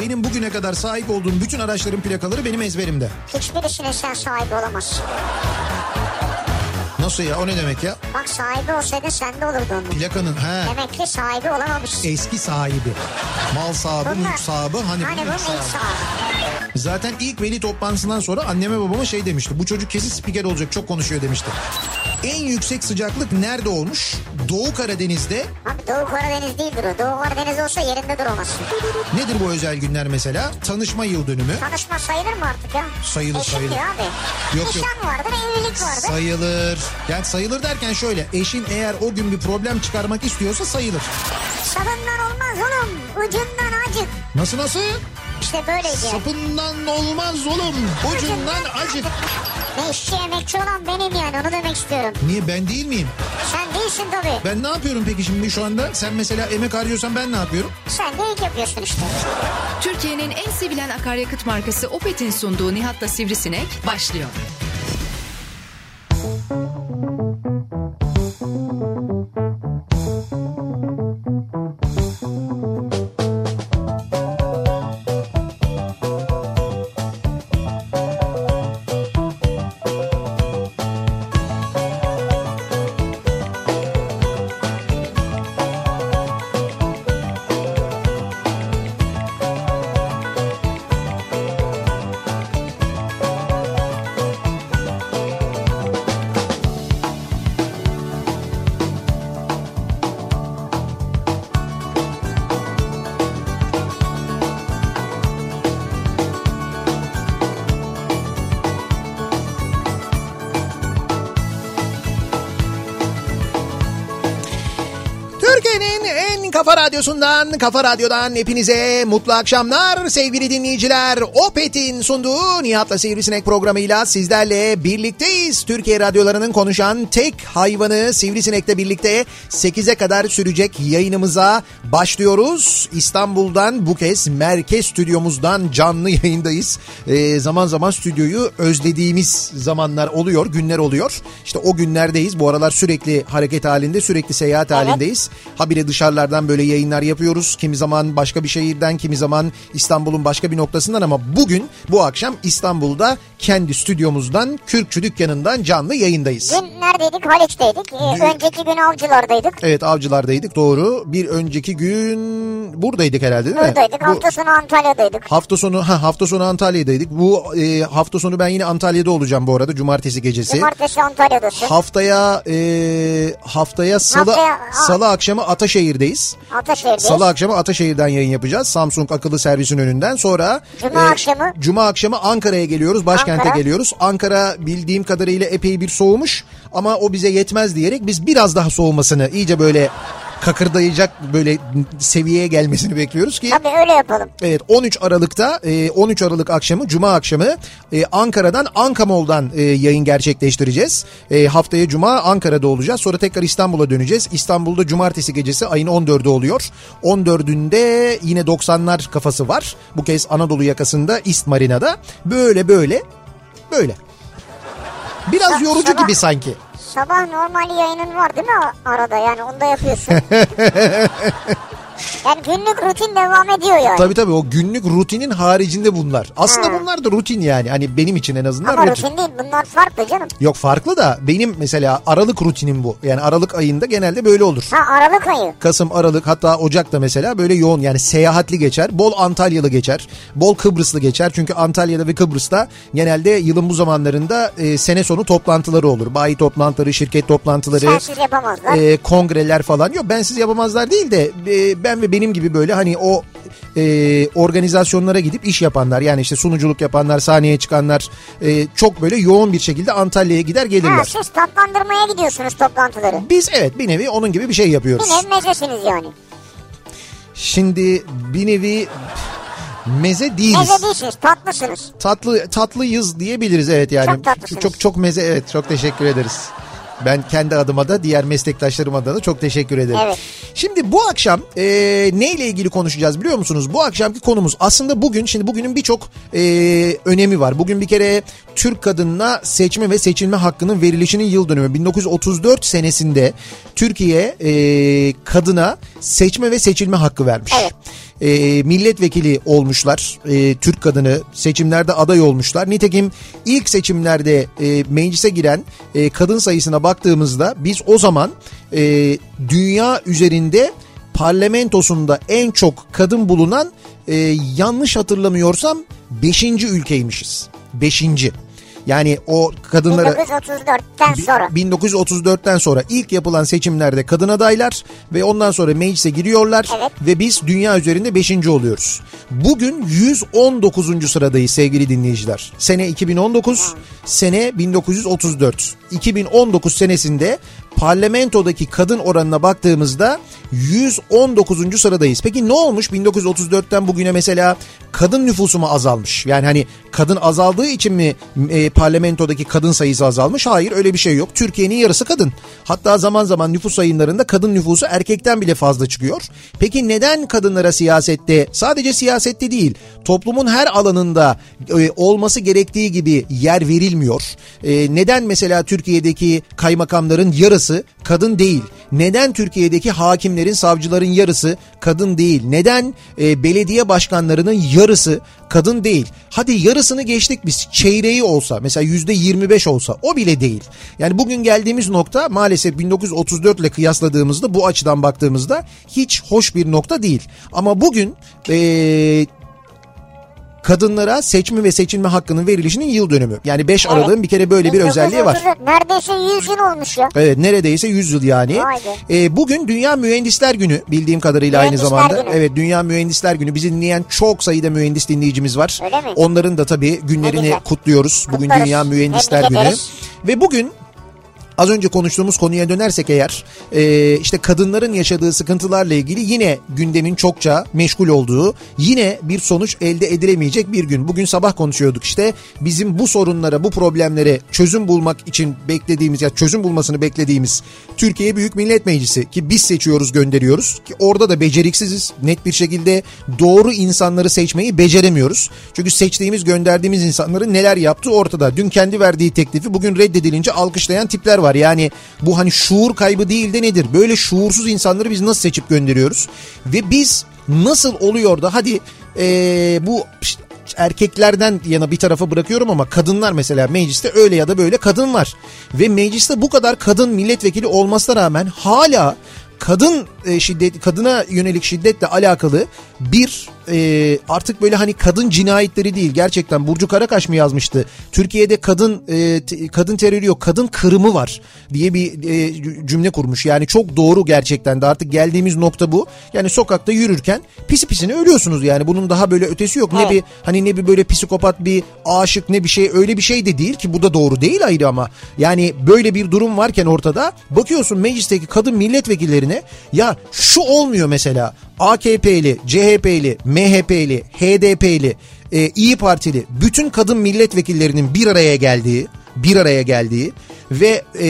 Benim bugüne kadar sahip olduğum bütün araçların plakaları benim ezberimde. Hiçbirisine sen sahibi olamazsın. Nasıl ya o ne demek ya? Bak sahibi olsaydın sende olurdu onun. Plakanın he. Demek ki sahibi olamamışsın. Eski sahibi. Mal sahibi, Bunlar- mülk sahibi. Hani, Hani bu mülk sahibi. sahibi. Zaten ilk veli toplantısından sonra anneme babama şey demişti. Bu çocuk kesin spiker olacak çok konuşuyor demişti. En yüksek sıcaklık nerede olmuş? Doğu Karadeniz'de. Abi Doğu Karadeniz değildir o. Doğu Karadeniz olsa yerinde duramazsın. Nedir bu özel günler mesela? Tanışma yıl dönümü. Tanışma sayılır mı artık ya? Sayılır, Eşim sayılır. diyor abi. Yok, yok. Nişan vardır, evlilik vardır. Sayılır. Yani sayılır derken şöyle. Eşin eğer o gün bir problem çıkarmak istiyorsa sayılır. Sabından olmaz oğlum. Ucundan acık. Nasıl nasıl? İşte böyleydi. Sapından olmaz oğlum. Ucundan acık. Ne işçi emekçi olan benim yani onu demek istiyorum. Niye ben değil miyim? Sen değilsin tabii. Ben ne yapıyorum peki şimdi şu anda? Sen mesela emek harcıyorsan ben ne yapıyorum? Sen de ilk yapıyorsun işte. Türkiye'nin en sevilen akaryakıt markası Opet'in sunduğu Nihat'la Sivrisinek başlıyor. Türkiye'nin radyosundan, kafa radyodan hepinize mutlu akşamlar sevgili dinleyiciler. Opet'in sunduğu Nihat'la Sivrisinek programıyla sizlerle birlikteyiz. Türkiye radyolarının konuşan tek hayvanı Sivrisinek'le birlikte 8'e kadar sürecek yayınımıza başlıyoruz. İstanbul'dan bu kez merkez stüdyomuzdan canlı yayındayız. Ee, zaman zaman stüdyoyu özlediğimiz zamanlar oluyor, günler oluyor. İşte o günlerdeyiz. Bu aralar sürekli hareket halinde, sürekli seyahat halindeyiz. Habire dışarılardan böyle yayınlar yapıyoruz. Kimi zaman başka bir şehirden, kimi zaman İstanbul'un başka bir noktasından ama bugün bu akşam İstanbul'da kendi stüdyomuzdan, Kürkçü dükkanından canlı yayındayız. Dün neredeydik? Haliç'teydik. Ee, Dün- Önceki gün avcılardaydık. Evet avcılardaydık doğru. Bir önceki gün buradaydık herhalde değil mi? Buradaydık. Bu- Hafta sonu Antalya'daydık. Hafta sonu ha hafta sonu Antalya'daydık. Bu e, hafta sonu ben yine Antalya'da olacağım bu arada cumartesi gecesi. Cumartesi Antalya'dasın. Haftaya e, haftaya salı Haftaya- salı akşamı Ataşehir'deyiz. Ataşehir'deyiz. Salı akşamı Ataşehir'den yayın yapacağız. Samsung akıllı servisin önünden. Sonra Cuma akşamı? Cuma akşamı Ankara'ya geliyoruz. Başkente Ankara. geliyoruz. Ankara bildiğim kadarıyla epey bir soğumuş ama o bize yetmez diyerek biz biraz daha soğumasını iyice böyle kakırdayacak böyle seviyeye gelmesini bekliyoruz ki Tabii öyle yapalım. Evet 13 Aralık'ta e, 13 Aralık akşamı Cuma akşamı e, Ankara'dan Ankamol'dan e, yayın gerçekleştireceğiz. E, haftaya Cuma Ankara'da olacağız. Sonra tekrar İstanbul'a döneceğiz. İstanbul'da Cumartesi gecesi ayın 14'ü oluyor. 14'ünde yine 90'lar kafası var. Bu kez Anadolu yakasında İst Marina'da. Böyle böyle böyle. Biraz yorucu gibi sanki. Sabah normal yayının var değil mi arada yani onu da yapıyorsun. yani günlük rutin devam ediyor yani. Tabii tabii o günlük rutinin haricinde bunlar. Aslında Ha. bunlar da rutin yani. Hani benim için en azından Ama rutin. rutin değil bunlar farklı canım. Yok farklı da benim mesela Aralık rutinim bu. Yani Aralık ayında genelde böyle olur. Ha Aralık ayı. Kasım, Aralık hatta Ocak'ta mesela böyle yoğun yani seyahatli geçer. Bol Antalyalı geçer. Bol Kıbrıslı geçer. Çünkü Antalya'da ve Kıbrıs'ta genelde yılın bu zamanlarında e, sene sonu toplantıları olur. Bayi toplantıları, şirket toplantıları, Sensiz yapamazlar. e, kongreler falan. Yok bensiz yapamazlar değil de e, ben ve benim gibi böyle hani o e, organizasyonlara gidip iş yapanlar yani işte sunuculuk yapanlar, sahneye çıkanlar e, çok böyle yoğun bir şekilde Antalya'ya gider ha, gelirler. siz tatlandırmaya gidiyorsunuz toplantıları. Biz evet bir nevi onun gibi bir şey yapıyoruz. Bir nev mezesiniz yani. Şimdi bir nevi meze değiliz. Meze değilsiniz tatlısınız. Tatlı tatlıyız diyebiliriz evet yani. Çok tatlısınız. Çok çok meze evet çok teşekkür ederiz. Ben kendi adıma da diğer meslektaşlarım adına da çok teşekkür ederim. Evet. Şimdi bu akşam e, neyle ilgili konuşacağız biliyor musunuz? Bu akşamki konumuz aslında bugün şimdi bugünün birçok e, önemi var. Bugün bir kere Türk kadınına seçme ve seçilme hakkının verilişinin yıl dönümü. 1934 senesinde Türkiye e, kadına seçme ve seçilme hakkı vermiş. Evet. E, milletvekili olmuşlar. E, Türk kadını seçimlerde aday olmuşlar. Nitekim ilk seçimlerde e, meclise giren e, kadın sayısına baktığımızda biz o zaman e, dünya üzerinde parlamentosunda en çok kadın bulunan e, yanlış hatırlamıyorsam 5. ülkeymişiz. 5. Yani o kadınlara 1934'ten sonra. 1934'ten sonra ilk yapılan seçimlerde kadın adaylar ve ondan sonra meclise giriyorlar Evet. ve biz dünya üzerinde 5. oluyoruz. Bugün 119. sıradayız sevgili dinleyiciler. Sene 2019, sene 1934. 2019 senesinde parlamentodaki kadın oranına baktığımızda 119. sıradayız. Peki ne olmuş 1934'ten bugüne mesela kadın nüfusu mu azalmış? Yani hani kadın azaldığı için mi e, parlamentodaki kadın sayısı azalmış? Hayır öyle bir şey yok. Türkiye'nin yarısı kadın. Hatta zaman zaman nüfus sayımlarında kadın nüfusu erkekten bile fazla çıkıyor. Peki neden kadınlara siyasette sadece siyasette değil toplumun her alanında e, olması gerektiği gibi yer verilmiyor? E, neden mesela Türkiye'deki kaymakamların yarısı kadın değil? Neden Türkiye'deki hakimlerin, savcıların yarısı kadın değil? Neden e, belediye başkanlarının yarısı kadın değil? Hadi yarısını geçtik biz. Çeyreği olsa mesela yüzde 25 olsa o bile değil. Yani bugün geldiğimiz nokta maalesef 1934 ile kıyasladığımızda bu açıdan baktığımızda hiç hoş bir nokta değil. Ama bugün e, kadınlara seçme ve seçilme hakkının verilişinin yıl dönümü. Yani 5 Aralık'ın bir kere böyle bir özelliği var. 1934, Neredeyse 100 yıl olmuş ya. Evet neredeyse 100 yıl yani. Ee, bugün Dünya Mühendisler Günü bildiğim kadarıyla aynı Mühendisler zamanda. Günü. Evet Dünya Mühendisler Günü. Bizi dinleyen çok sayıda mühendis dinleyicimiz var. Onların da tabii günlerini kutluyoruz. Bugün Kutlarız. Dünya Mühendisler Günü. Ve bugün Az önce konuştuğumuz konuya dönersek eğer e, işte kadınların yaşadığı sıkıntılarla ilgili yine gündemin çokça meşgul olduğu yine bir sonuç elde edilemeyecek bir gün. Bugün sabah konuşuyorduk işte bizim bu sorunlara bu problemlere çözüm bulmak için beklediğimiz ya çözüm bulmasını beklediğimiz Türkiye Büyük Millet Meclisi ki biz seçiyoruz gönderiyoruz ki orada da beceriksiziz net bir şekilde doğru insanları seçmeyi beceremiyoruz. Çünkü seçtiğimiz gönderdiğimiz insanların neler yaptığı ortada. Dün kendi verdiği teklifi bugün reddedilince alkışlayan tipler var. Yani bu hani şuur kaybı değil de nedir? Böyle şuursuz insanları biz nasıl seçip gönderiyoruz? Ve biz nasıl oluyor da hadi ee, bu erkeklerden yana bir tarafa bırakıyorum ama kadınlar mesela mecliste öyle ya da böyle kadın var. Ve mecliste bu kadar kadın milletvekili olmasına rağmen hala kadın şiddet kadına yönelik şiddetle alakalı bir e, artık böyle hani kadın cinayetleri değil. Gerçekten Burcu Karakaş mı yazmıştı? Türkiye'de kadın e, t- kadın terörü yok kadın kırımı var diye bir e, cümle kurmuş. Yani çok doğru gerçekten de artık geldiğimiz nokta bu. Yani sokakta yürürken pisi pisine ölüyorsunuz yani. Bunun daha böyle ötesi yok. Ne Evet. bir hani ne bir böyle psikopat bir aşık ne bir şey öyle bir şey de değil ki. Bu da doğru değil ayrı ama. Yani böyle bir durum varken ortada bakıyorsun meclisteki kadın milletvekillerine ya şu olmuyor mesela. AKP'li, CHP'li, MHP'li, HDP'li, e, İyi Partili bütün kadın milletvekillerinin bir araya geldiği, bir araya geldiği ve e,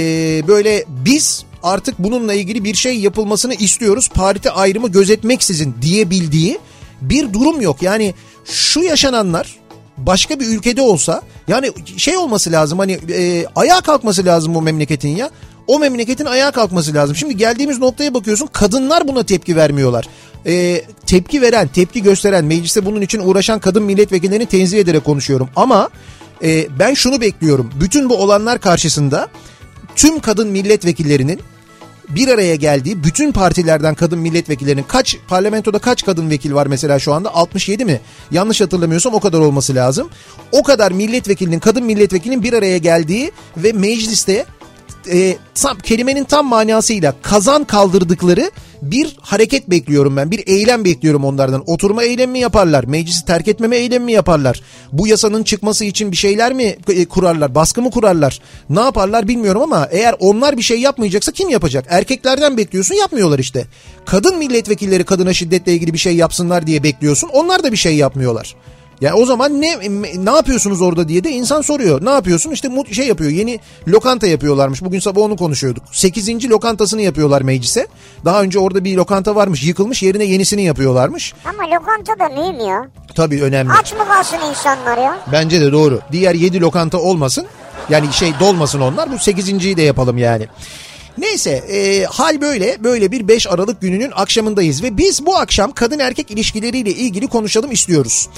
böyle biz artık bununla ilgili bir şey yapılmasını istiyoruz. Parti ayrımı gözetmeksizin diyebildiği bir durum yok. Yani şu yaşananlar başka bir ülkede olsa yani şey olması lazım hani e, ayağa kalkması lazım bu memleketin ya. O memleketin ayağa kalkması lazım. Şimdi geldiğimiz noktaya bakıyorsun kadınlar buna tepki vermiyorlar. E, tepki veren, tepki gösteren, mecliste bunun için uğraşan kadın milletvekillerini tenzih ederek konuşuyorum. Ama e, ben şunu bekliyorum. Bütün bu olanlar karşısında tüm kadın milletvekillerinin bir araya geldiği bütün partilerden kadın milletvekillerinin kaç parlamentoda kaç kadın vekil var mesela şu anda 67 mi? Yanlış hatırlamıyorsam o kadar olması lazım. O kadar milletvekilinin kadın milletvekilinin bir araya geldiği ve mecliste e, tam, kelimenin tam manasıyla kazan kaldırdıkları bir hareket bekliyorum ben. Bir eylem bekliyorum onlardan. Oturma eylemi mi yaparlar? Meclisi terk etmeme eylemi mi yaparlar? Bu yasanın çıkması için bir şeyler mi e, kurarlar? Baskı mı kurarlar? Ne yaparlar bilmiyorum ama eğer onlar bir şey yapmayacaksa kim yapacak? Erkeklerden bekliyorsun yapmıyorlar işte. Kadın milletvekilleri kadına şiddetle ilgili bir şey yapsınlar diye bekliyorsun. Onlar da bir şey yapmıyorlar. Yani o zaman ne ne yapıyorsunuz orada diye de insan soruyor. Ne yapıyorsun? İşte şey yapıyor. Yeni lokanta yapıyorlarmış. Bugün sabah onu konuşuyorduk. 8. lokantasını yapıyorlar meclise. Daha önce orada bir lokanta varmış, yıkılmış. Yerine yenisini yapıyorlarmış. Ama lokanta da mühim ya. Tabii önemli. Aç mı kalsın insanlar ya? Bence de doğru. Diğer 7 lokanta olmasın. Yani şey dolmasın onlar. Bu 8.yi de yapalım yani. Neyse e, hal böyle böyle bir 5 Aralık gününün akşamındayız ve biz bu akşam kadın erkek ilişkileriyle ilgili konuşalım istiyoruz.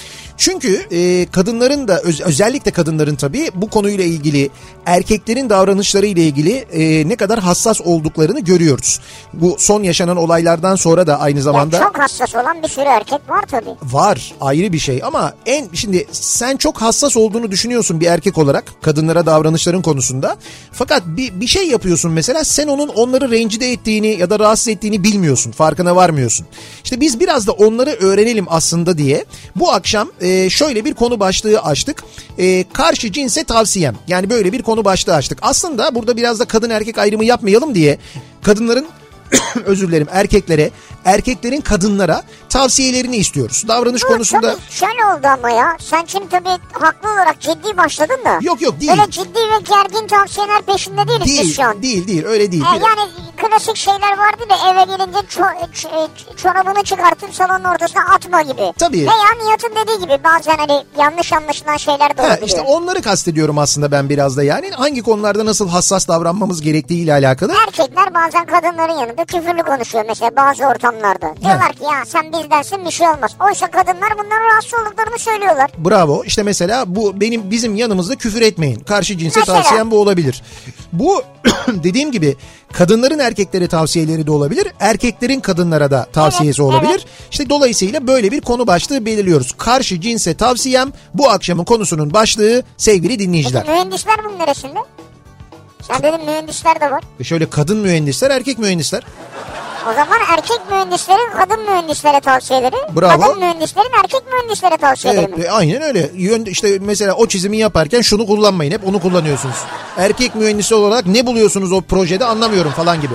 Çünkü e, kadınların da öz- özellikle kadınların tabii bu konuyla ilgili erkeklerin davranışları ile ilgili e, ne kadar hassas olduklarını görüyoruz. Bu son yaşanan olaylardan sonra da aynı Ya zamanda çok hassas olan bir sürü erkek var tabii. var ayrı bir şey ama en şimdi sen çok hassas olduğunu düşünüyorsun bir erkek olarak kadınlara davranışların konusunda. Fakat bir, bir şey yapıyorsun mesela sen onun onları rencide ettiğini ya da rahatsız ettiğini bilmiyorsun farkına varmıyorsun. İşte biz biraz da onları öğrenelim aslında diye bu akşam e, şöyle bir konu başlığı açtık. E, karşı cinse tavsiyem yani böyle bir konu başlığı açtık. Aslında burada biraz da kadın erkek ayrımı yapmayalım diye kadınların özür dilerim erkeklere, erkeklerin kadınlara tavsiyelerini istiyoruz. Davranış Bu konusunda tabii şöyle oldu ama ya. Sen şimdi tabii haklı olarak ciddi başladın da. yok yok değil. Öyle ciddi ve gergin tavsiyeler peşinde değiliz biz Değil, şu an. değil, değil, öyle değil. Ha, yani klasik şeyler vardı da eve gelince ço- ç- çorabını çıkartıp salonun ortasına atma gibi. Tabii. Veya Nihat'ın dediği gibi bazen hani yanlış anlaşılan şeyler de Ha, olabiliyor. işte onları kastediyorum aslında ben biraz da yani. Hangi konularda nasıl hassas davranmamız gerektiği ile alakalı. Erkekler bazen kadınların yanında küfürlü konuşuyor mesela bazı ortamlarda. Diyorlar ki ya sen bizdensin bir şey olmaz. Oysa kadınlar bundan rahatsız olduklarını söylüyorlar. Bravo. İşte mesela bu benim bizim yanımızda küfür etmeyin. Karşı cinse Mesela. tavsiyem bu olabilir. Bu dediğim gibi kadınların erkeklere tavsiyeleri de olabilir. Erkeklerin kadınlara da tavsiyesi Evet, olabilir. evet. İşte dolayısıyla böyle bir konu başlığı belirliyoruz. Karşı cinse tavsiyem bu akşamın konusunun başlığı sevgili dinleyiciler. Peki mühendisler bunun neresinde? Sen dedin mühendisler de var. E Şöyle kadın mühendisler, erkek mühendisler. O zaman erkek mühendislerin kadın mühendislere tavsiyeleri, Bravo. kadın mühendislerin erkek mühendislere tavsiyeleri Evet, mi? e, aynen öyle. İşte mesela o çizimi yaparken şunu kullanmayın. Hep onu kullanıyorsunuz. Erkek mühendisi olarak ne buluyorsunuz o projede anlamıyorum falan gibi.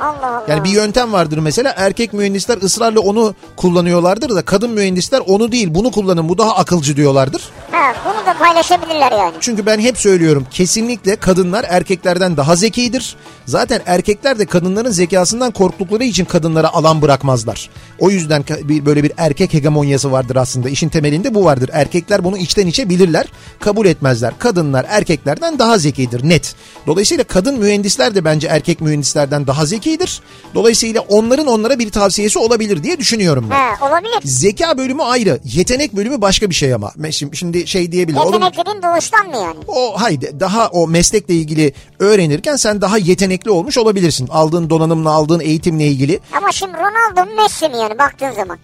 Allah Allah. Yani bir yöntem vardır mesela erkek mühendisler ısrarla onu kullanıyorlardır da kadın mühendisler onu değil bunu kullanın bu daha akılcı diyorlardır. Ha, bunu da paylaşabilirler yani. Çünkü ben hep söylüyorum kesinlikle kadınlar erkeklerden daha zekidir. Zaten erkekler de kadınların zekasından korktukları için kadınlara alan bırakmazlar. O yüzden böyle bir erkek hegemonyası vardır aslında. İşin temelinde bu vardır. Erkekler bunu içten içe bilirler, kabul etmezler. Kadınlar erkeklerden daha zekidir net. Dolayısıyla kadın mühendisler de bence erkek mühendislerden daha zekidir. Dolayısıyla onların onlara bir tavsiyesi olabilir diye düşünüyorum ben. Ha, olabilir. Zeka bölümü ayrı. Yetenek bölümü başka bir şey ama. Şimdi, şimdi şey diyebilir. Oğlum, Yeteneklerin doğuştan mı yani? o haydi daha o meslekle ilgili öğrenirken sen daha yetenekli olmuş olabilirsin. Aldığın donanımla aldığın eğitimle ilgili. Ama şimdi Ronaldo mu Messi mi yani baktığın zaman?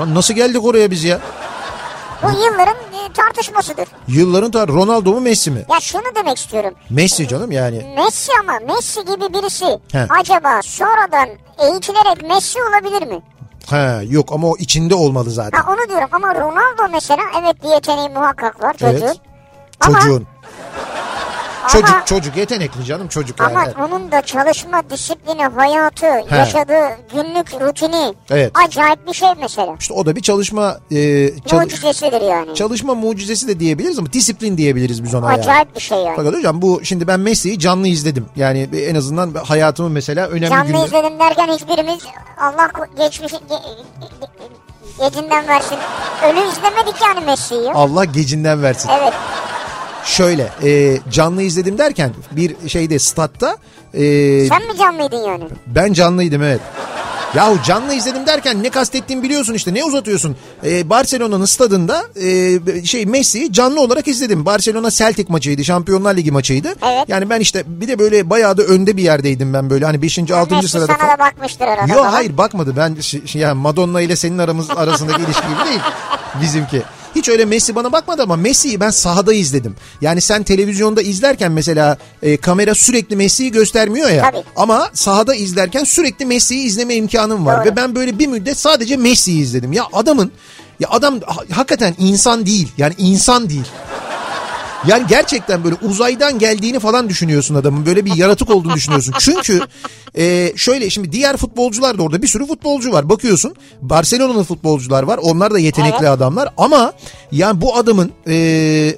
Lan nasıl geldik oraya biz ya? Bu yılların tartışmasıdır. Yılların tar Ronaldo mu Messi mi? Ya şunu demek istiyorum. Messi canım yani. Messi ama Messi gibi birisi He. acaba sonradan eğitilerek Messi olabilir mi? Ha yok ama o içinde olmalı zaten. Ha onu diyorum ama Ronaldo mesela evet bir yeteneği muhakkak var çocuğun. Evet. Çocuğun. ama, Çocuk çocuk yetenekli canım çocuk yani. ama onun da çalışma disiplini, hayatı, yaşadığı günlük rutini Evet. acayip bir şey mesela. İşte o da bir çalışma e, çalış- Mucizesidir yani. çalışma mucizesi de diyebiliriz ama disiplin diyebiliriz biz ona yani. Acayip bir şey yani. Fakat hocam bu şimdi ben Messi'yi canlı izledim. Yani en azından hayatımın mesela önemli Canlı günleri. izledim derken hiçbirimiz Allah geçmiş ge- ge- gecinden versin. Ölü izlemedik yani Messi'yi. Allah gecinden versin. Evet. Şöyle e, canlı izledim derken bir şeyde statta e, Sen mi canlıydın yani? ben canlıydım evet. Yahu canlı izledim derken ne kastettiğimi biliyorsun işte ne uzatıyorsun. E, Barcelona'nın stadında e, şey Messi'yi canlı olarak izledim. Barcelona Celtic maçıydı Şampiyonlar Ligi maçıydı. Evet. Yani ben işte bir de böyle bayağı da önde bir yerdeydim ben böyle hani 5. 6. Messi sırada sana falan. da bakmıştır arada. Yok hayır bakmadı. Ben yani Madonna ile senin aramız arasındaki ilişki gibi değil bizimki. Hiç öyle Messi bana bakmadı ama Messi'yi ben sahada izledim. Yani sen televizyonda izlerken mesela e, kamera sürekli Messi'yi göstermiyor ya. Tabii. Ama sahada izlerken sürekli Messi'yi izleme imkanım var. Doğru. Ve ben böyle bir müddet sadece Messi'yi izledim. Ya adamın ya adam ha- hakikaten insan değil. Yani insan değil. Yani gerçekten böyle uzaydan geldiğini falan düşünüyorsun adamın. Böyle bir yaratık olduğunu düşünüyorsun. Çünkü e, şöyle şimdi diğer futbolcular da orada bir sürü futbolcu var. Bakıyorsun Barcelona'nın futbolcular var. Onlar da yetenekli Evet. adamlar. Ama yani bu adamın e,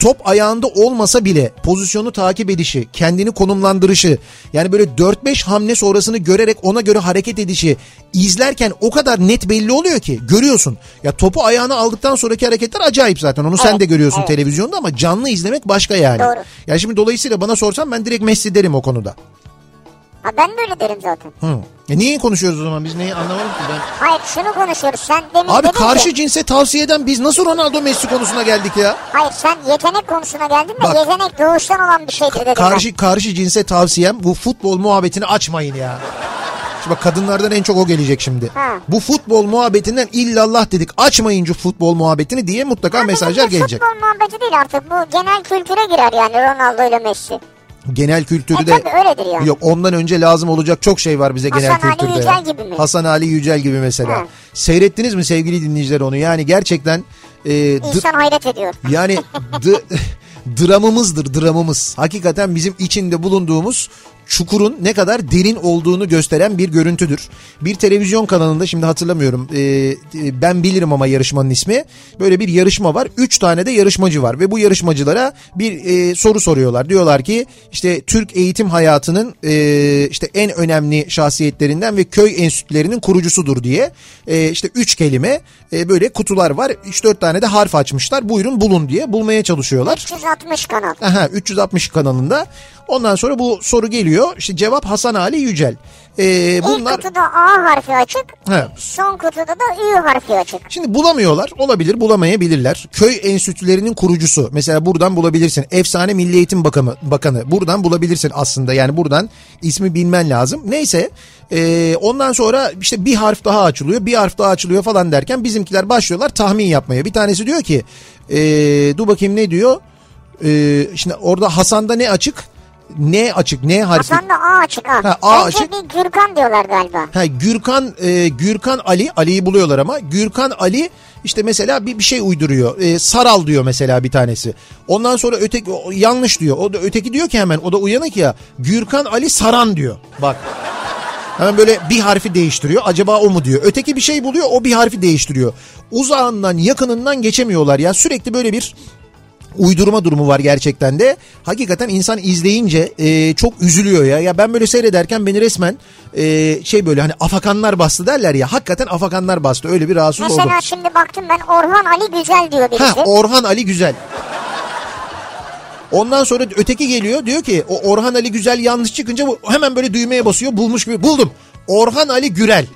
top ayağında olmasa bile pozisyonu takip edişi, kendini konumlandırışı yani böyle 4-5 hamle sonrasını görerek ona göre hareket edişi izlerken o kadar net belli oluyor ki görüyorsun. Ya topu ayağına aldıktan sonraki hareketler acayip zaten onu sen Evet, de görüyorsun evet. televizyonda ama canlı izlemek başka yani. Doğru. Ya şimdi dolayısıyla bana sorsan ben direkt Messi derim o konuda. Ha ben de öyle derim zaten. Hı. E niye konuşuyoruz o zaman biz neyi anlamadım ki ben. Hayır şunu konuşuyoruz. Sen demin Abi dedin karşı ki, cinse tavsiye eden biz nasıl Ronaldo Messi konusuna geldik ya? Hayır sen yetenek konusuna geldin de Bak. yetenek doğuştan olan bir şeydir dedim ben. Karşı karşı cinse tavsiyem bu futbol muhabbetini açmayın ya. Şimdi bak kadınlardan en çok o gelecek şimdi. Ha. Bu futbol muhabbetinden illallah dedik. Açmayın şu futbol muhabbetini diye mutlaka Ama mesajlar gelecek. Futbol muhabbeti değil artık. Bu genel kültüre girer yani Ronaldo ile Messi. Genel kültürü E öyledir yani. Yok ondan önce lazım olacak çok şey var bize genel Hasan Ali kültürde. Yücel gibi mi? Hasan Ali Yücel gibi mesela. Ha. Seyrettiniz mi sevgili dinleyiciler onu? Yani gerçekten e, İnsan hayret ediyor. yani dı- dramımızdır dramımız. Hakikaten bizim içinde bulunduğumuz çukurun ne kadar derin olduğunu gösteren bir görüntüdür. Bir televizyon kanalında şimdi hatırlamıyorum e, e, ben bilirim ama yarışmanın ismi. Böyle bir yarışma var. Üç tane de yarışmacı var ve bu yarışmacılara bir e, soru soruyorlar. Diyorlar ki işte Türk eğitim hayatının e, işte en önemli şahsiyetlerinden ve köy enstitülerinin kurucusudur diye e, işte üç kelime e, böyle kutular var. 3-4 tane de harf açmışlar. Buyurun bulun diye bulmaya çalışıyorlar. 360 kanal. Aha 360 kanalında. Ondan sonra bu soru geliyor. İşte cevap Hasan Ali Yücel. Ee, bunlar İlk kutuda A harfi açık. He. Son kutuda da Ü harfi açık. Şimdi bulamıyorlar. Olabilir bulamayabilirler. Köy enstitülerinin kurucusu. Mesela buradan bulabilirsin. Efsane Milli Eğitim Bakanı. Bakanı. Buradan bulabilirsin aslında. Yani buradan ismi bilmen lazım. Neyse. ee, ondan sonra işte bir harf daha açılıyor. Bir harf daha açılıyor falan derken bizimkiler başlıyorlar tahmin yapmaya. Bir tanesi diyor ki ee, dur bakayım ne diyor. Ee, şimdi orada Hasan'da ne açık? Ne açık? Ne harfi? Hasan'da A açık ha. Ha, A Önce açık. bir Gürkan diyorlar galiba. Ha Gürkan e, Gürkan Ali Ali'yi buluyorlar ama Gürkan Ali işte mesela bir bir şey uyduruyor. E, Saral diyor mesela bir tanesi. Ondan sonra öteki o yanlış diyor. O da öteki diyor ki hemen o da uyanık ya. Gürkan Ali Saran diyor. Bak. Hemen böyle bir harfi değiştiriyor. Acaba o mu diyor. Öteki bir şey buluyor o bir harfi değiştiriyor. Uzağından yakınından geçemiyorlar ya. Sürekli böyle bir uydurma durumu var gerçekten de. Hakikaten insan izleyince e, çok üzülüyor ya. Ya ben böyle seyrederken beni resmen e, şey böyle hani afakanlar bastı derler ya. Hakikaten afakanlar bastı. Öyle bir rahatsız Mesela oldum. şimdi baktım ben Orhan Ali Güzel diyor birisi. Ha Orhan Ali Güzel. Ondan sonra öteki geliyor diyor ki o Orhan Ali Güzel yanlış çıkınca bu hemen böyle düğmeye basıyor bulmuş gibi buldum. Orhan Ali Gürel.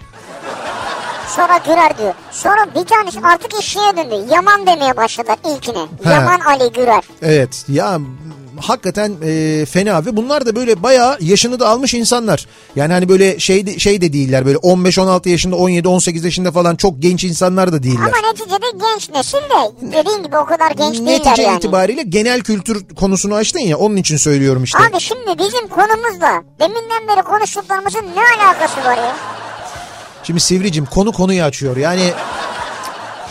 Sonra Gürer diyor. Sonra bir tanesi artık işine döndü. Yaman demeye başladılar ilkine. Ha. Yaman Ali Gürer. Evet ya hakikaten e, fena ve bunlar da böyle bayağı yaşını da almış insanlar. Yani hani böyle şey de, şey de değiller böyle 15-16 yaşında 17-18 yaşında falan çok genç insanlar da değiller. Ama neticede genç nesil de dediğin gibi o kadar genç değiller Netice yani. itibariyle genel kültür konusunu açtın ya onun için söylüyorum işte. Abi şimdi bizim konumuzla deminden beri konuştuklarımızın ne alakası var ya? Şimdi Sivricim konu konuyu açıyor yani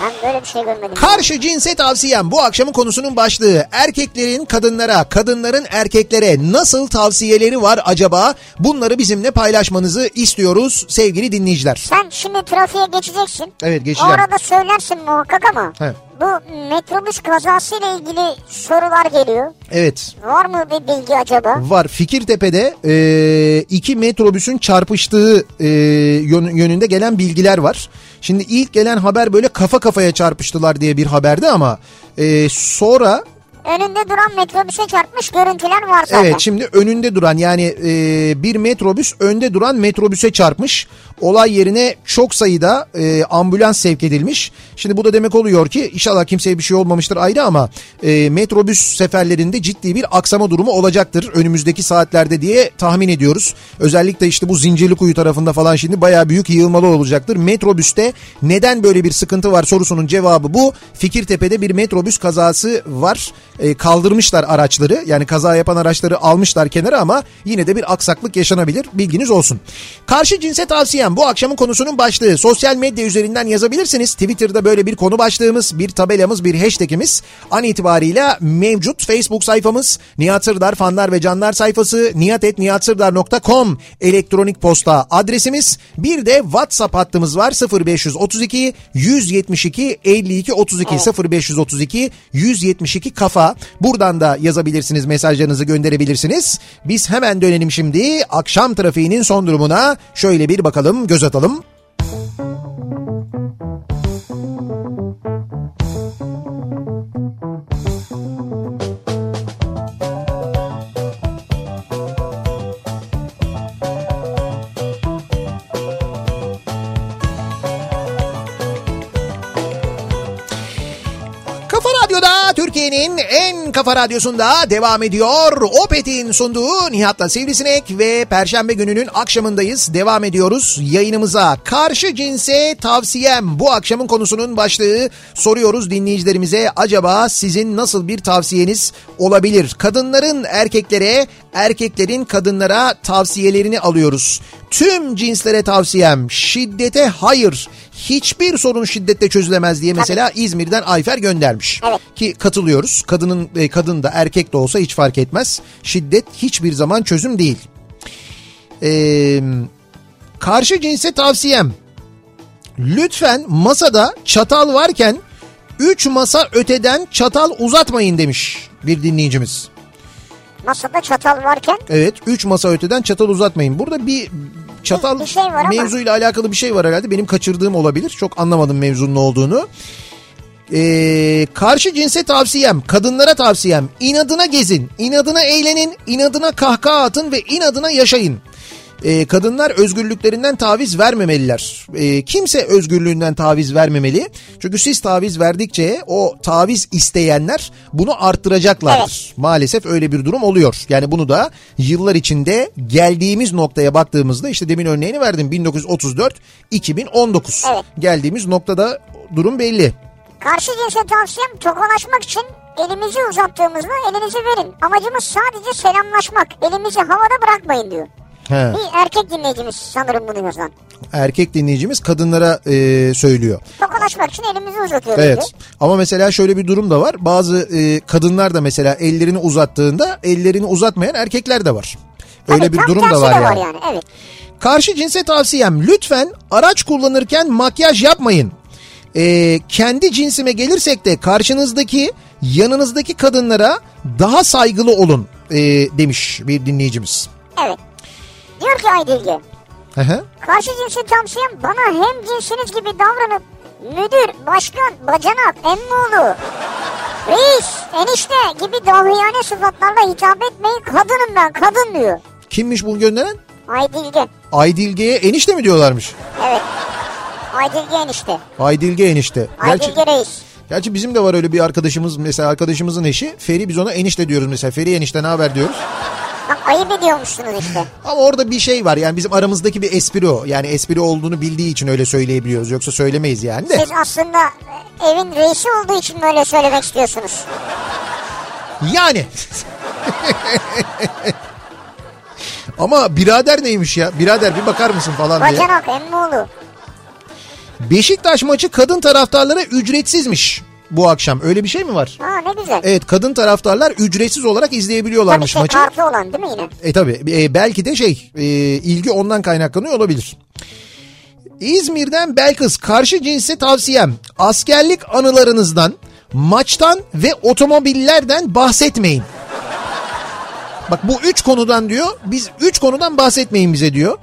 Ben böyle bir şey görmedim. Karşı cinse tavsiyem bu akşamın konusunun başlığı. Erkeklerin kadınlara, kadınların erkeklere nasıl tavsiyeleri var acaba? Bunları bizimle paylaşmanızı istiyoruz sevgili dinleyiciler. Sen şimdi trafiğe geçeceksin. Evet, geçeceğim. arada söylersin muhakkak ama. He. Bu metrobüs kazasıyla ilgili sorular geliyor. Evet Var mı bir bilgi acaba? var Fikirtepe'de e, iki metrobüsün çarpıştığı e, yön- yönünde gelen bilgiler var. Şimdi ilk gelen haber böyle kafa kafaya çarpıştılar diye bir haberdi ama e, sonra Önünde duran metrobüse çarpmış görüntüler var zaten. Evet şimdi önünde duran yani e, bir metrobüs önde duran metrobüse çarpmış. Olay yerine çok sayıda e, ambulans sevk edilmiş. Şimdi bu da demek oluyor ki inşallah kimseye bir şey olmamıştır ayrı ama e, metrobüs seferlerinde ciddi bir aksama durumu olacaktır önümüzdeki saatlerde diye tahmin ediyoruz. Özellikle işte bu Zincirlikuyu tarafında falan şimdi bayağı büyük yığılmalı olacaktır. Metrobüste neden böyle bir sıkıntı var sorusunun cevabı bu. Fikirtepe'de bir metrobüs kazası var. E, kaldırmışlar araçları yani kaza yapan araçları almışlar kenara ama yine de bir aksaklık yaşanabilir bilginiz olsun. Karşı cinse tavsiyem tavsiyem bu akşamın konusunun başlığı. Sosyal medya üzerinden yazabilirsiniz. Twitter'da böyle bir konu başlığımız, bir tabelamız, bir hashtagimiz an itibariyle mevcut. Facebook sayfamız Nihat Sırdar fanlar ve canlar sayfası nihatetnihatsırdar.com elektronik posta adresimiz. Bir de WhatsApp hattımız var 0532 172 52 32 0532 172 kafa. Buradan da yazabilirsiniz mesajlarınızı gönderebilirsiniz. Biz hemen dönelim şimdi akşam trafiğinin son durumuna şöyle bir bakalım göz atalım. Türkiye'nin en kafa radyosunda devam ediyor. Opet'in sunduğu Nihat'la Sivrisinek ve Perşembe gününün akşamındayız. Devam ediyoruz yayınımıza. Karşı cinse tavsiyem bu akşamın konusunun başlığı. Soruyoruz dinleyicilerimize acaba sizin nasıl bir tavsiyeniz olabilir? Kadınların erkeklere, erkeklerin kadınlara tavsiyelerini alıyoruz. Tüm cinslere tavsiyem şiddete hayır. Hiçbir sorun şiddetle çözülemez diye mesela İzmir'den Ayfer göndermiş. Evet. Ki katılıyoruz. Kadının e, kadın da erkek de olsa hiç fark etmez. Şiddet hiçbir zaman çözüm değil. Ee, karşı cinse tavsiyem. Lütfen masada çatal varken 3 masa öteden çatal uzatmayın demiş bir dinleyicimiz. Masada çatal varken Evet 3 masa öteden çatal uzatmayın. Burada bir çatal Bir- şey var ama. mevzuyla alakalı bir şey var herhalde. Benim kaçırdığım olabilir. Çok anlamadım mevzunun olduğunu. Ee, karşı cinse tavsiyem, kadınlara tavsiyem. inadına gezin, inadına eğlenin, inadına kahkaha atın ve inadına yaşayın. Ee, kadınlar özgürlüklerinden taviz vermemeliler. Ee, kimse özgürlüğünden taviz vermemeli. Çünkü siz taviz verdikçe o taviz isteyenler bunu arttıracaklardır. Maalesef öyle bir durum oluyor. Yani bunu da yıllar içinde geldiğimiz noktaya baktığımızda işte demin örneğini verdim 1934-2019. Evet. Geldiğimiz noktada durum belli. karşı cinse tavsiyem tokalaşmak için elimizi uzattığımızda elinizi verin. Amacımız sadece selamlaşmak. Elimizi havada bırakmayın diyor. He. Bir erkek dinleyicimiz sanırım bunu yazan. Erkek dinleyicimiz kadınlara e, söylüyor. Tokalaşmak için elimizi uzatıyoruz Evet diyor. ama mesela şöyle bir durum da var. Bazı e, kadınlar da mesela ellerini uzattığında ellerini uzatmayan erkekler de var. Öyle Tabii, bir durum da var yani. yani. Evet. Karşı cinse tavsiyem lütfen araç kullanırken makyaj yapmayın. Ee, kendi cinsime gelirsek de karşınızdaki yanınızdaki kadınlara daha saygılı olun ee, demiş bir dinleyicimiz. Evet. Diyor ki Aydilge. Karşı cinsin tavsiyem bana hem cinsiniz gibi davranıp müdür, başkan, bacanak, emmoğlu, reis, enişte gibi dahiyane sıfatlarla hitap etmeyin. Kadınım ben, kadın diyor. Kimmiş bunu gönderen? Aydilge. Aydilge'ye enişte mi diyorlarmış? Evet. Aydilge enişte. Aydilge enişte. Gerçi, Aydilge reis. gerçi bizim de var öyle bir arkadaşımız mesela arkadaşımızın eşi Feri biz ona enişte diyoruz mesela. Feri enişte ne haber diyoruz. Ayıp ediyormuşsunuz işte. Ama orada bir şey var yani bizim aramızdaki bir espri o. Yani espri olduğunu bildiği için öyle söyleyebiliyoruz. Yoksa söylemeyiz yani de. Siz aslında evin reisi olduğu için böyle söylemek istiyorsunuz. Yani. Ama birader neymiş ya? Birader bir bakar mısın falan diye. Bacanak, emmoğlu. Beşiktaş maçı kadın taraftarlara ücretsizmiş bu akşam. Öyle bir şey mi var? Ha ne güzel. Evet kadın taraftarlar ücretsiz olarak Tabii izleyebiliyorlarmış şey maçı. kartı olan değil mi yine? E tabi belki de şey e, ilgi ondan kaynaklanıyor olabilir. İzmir'den Belkıs karşı cinse tavsiyem askerlik anılarınızdan maçtan ve otomobillerden bahsetmeyin. Bak bu üç konudan diyor biz üç konudan bahsetmeyin bize diyor.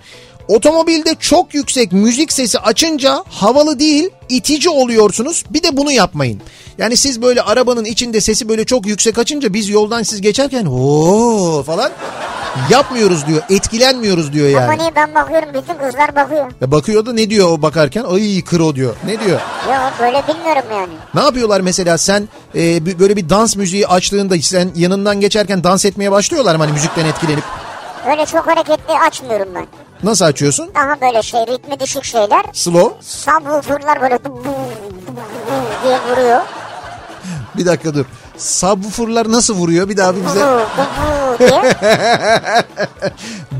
Otomobilde çok yüksek müzik sesi açınca havalı değil itici oluyorsunuz. Bir de bunu yapmayın. Yani siz böyle arabanın içinde sesi böyle çok yüksek açınca biz yoldan siz geçerken o falan yapmıyoruz diyor. Etkilenmiyoruz diyor yani. Ama niye ben bakıyorum bütün kızlar bakıyor. Ya bakıyor da ne diyor o bakarken? Ay kro diyor. Ne diyor? Yok böyle bilmiyorum yani. Ne yapıyorlar mesela sen e, böyle bir dans müziği açtığında sen yanından geçerken dans etmeye başlıyorlar mı hani müzikten etkilenip? Öyle çok hareketli açmıyorum ben. Nasıl açıyorsun? Daha böyle şey ritmi düşük şeyler. Slow. Subwoofer'lar böyle diye vuruyor. Bir dakika dur. Subwoofer'lar nasıl vuruyor? Bir daha bir bize.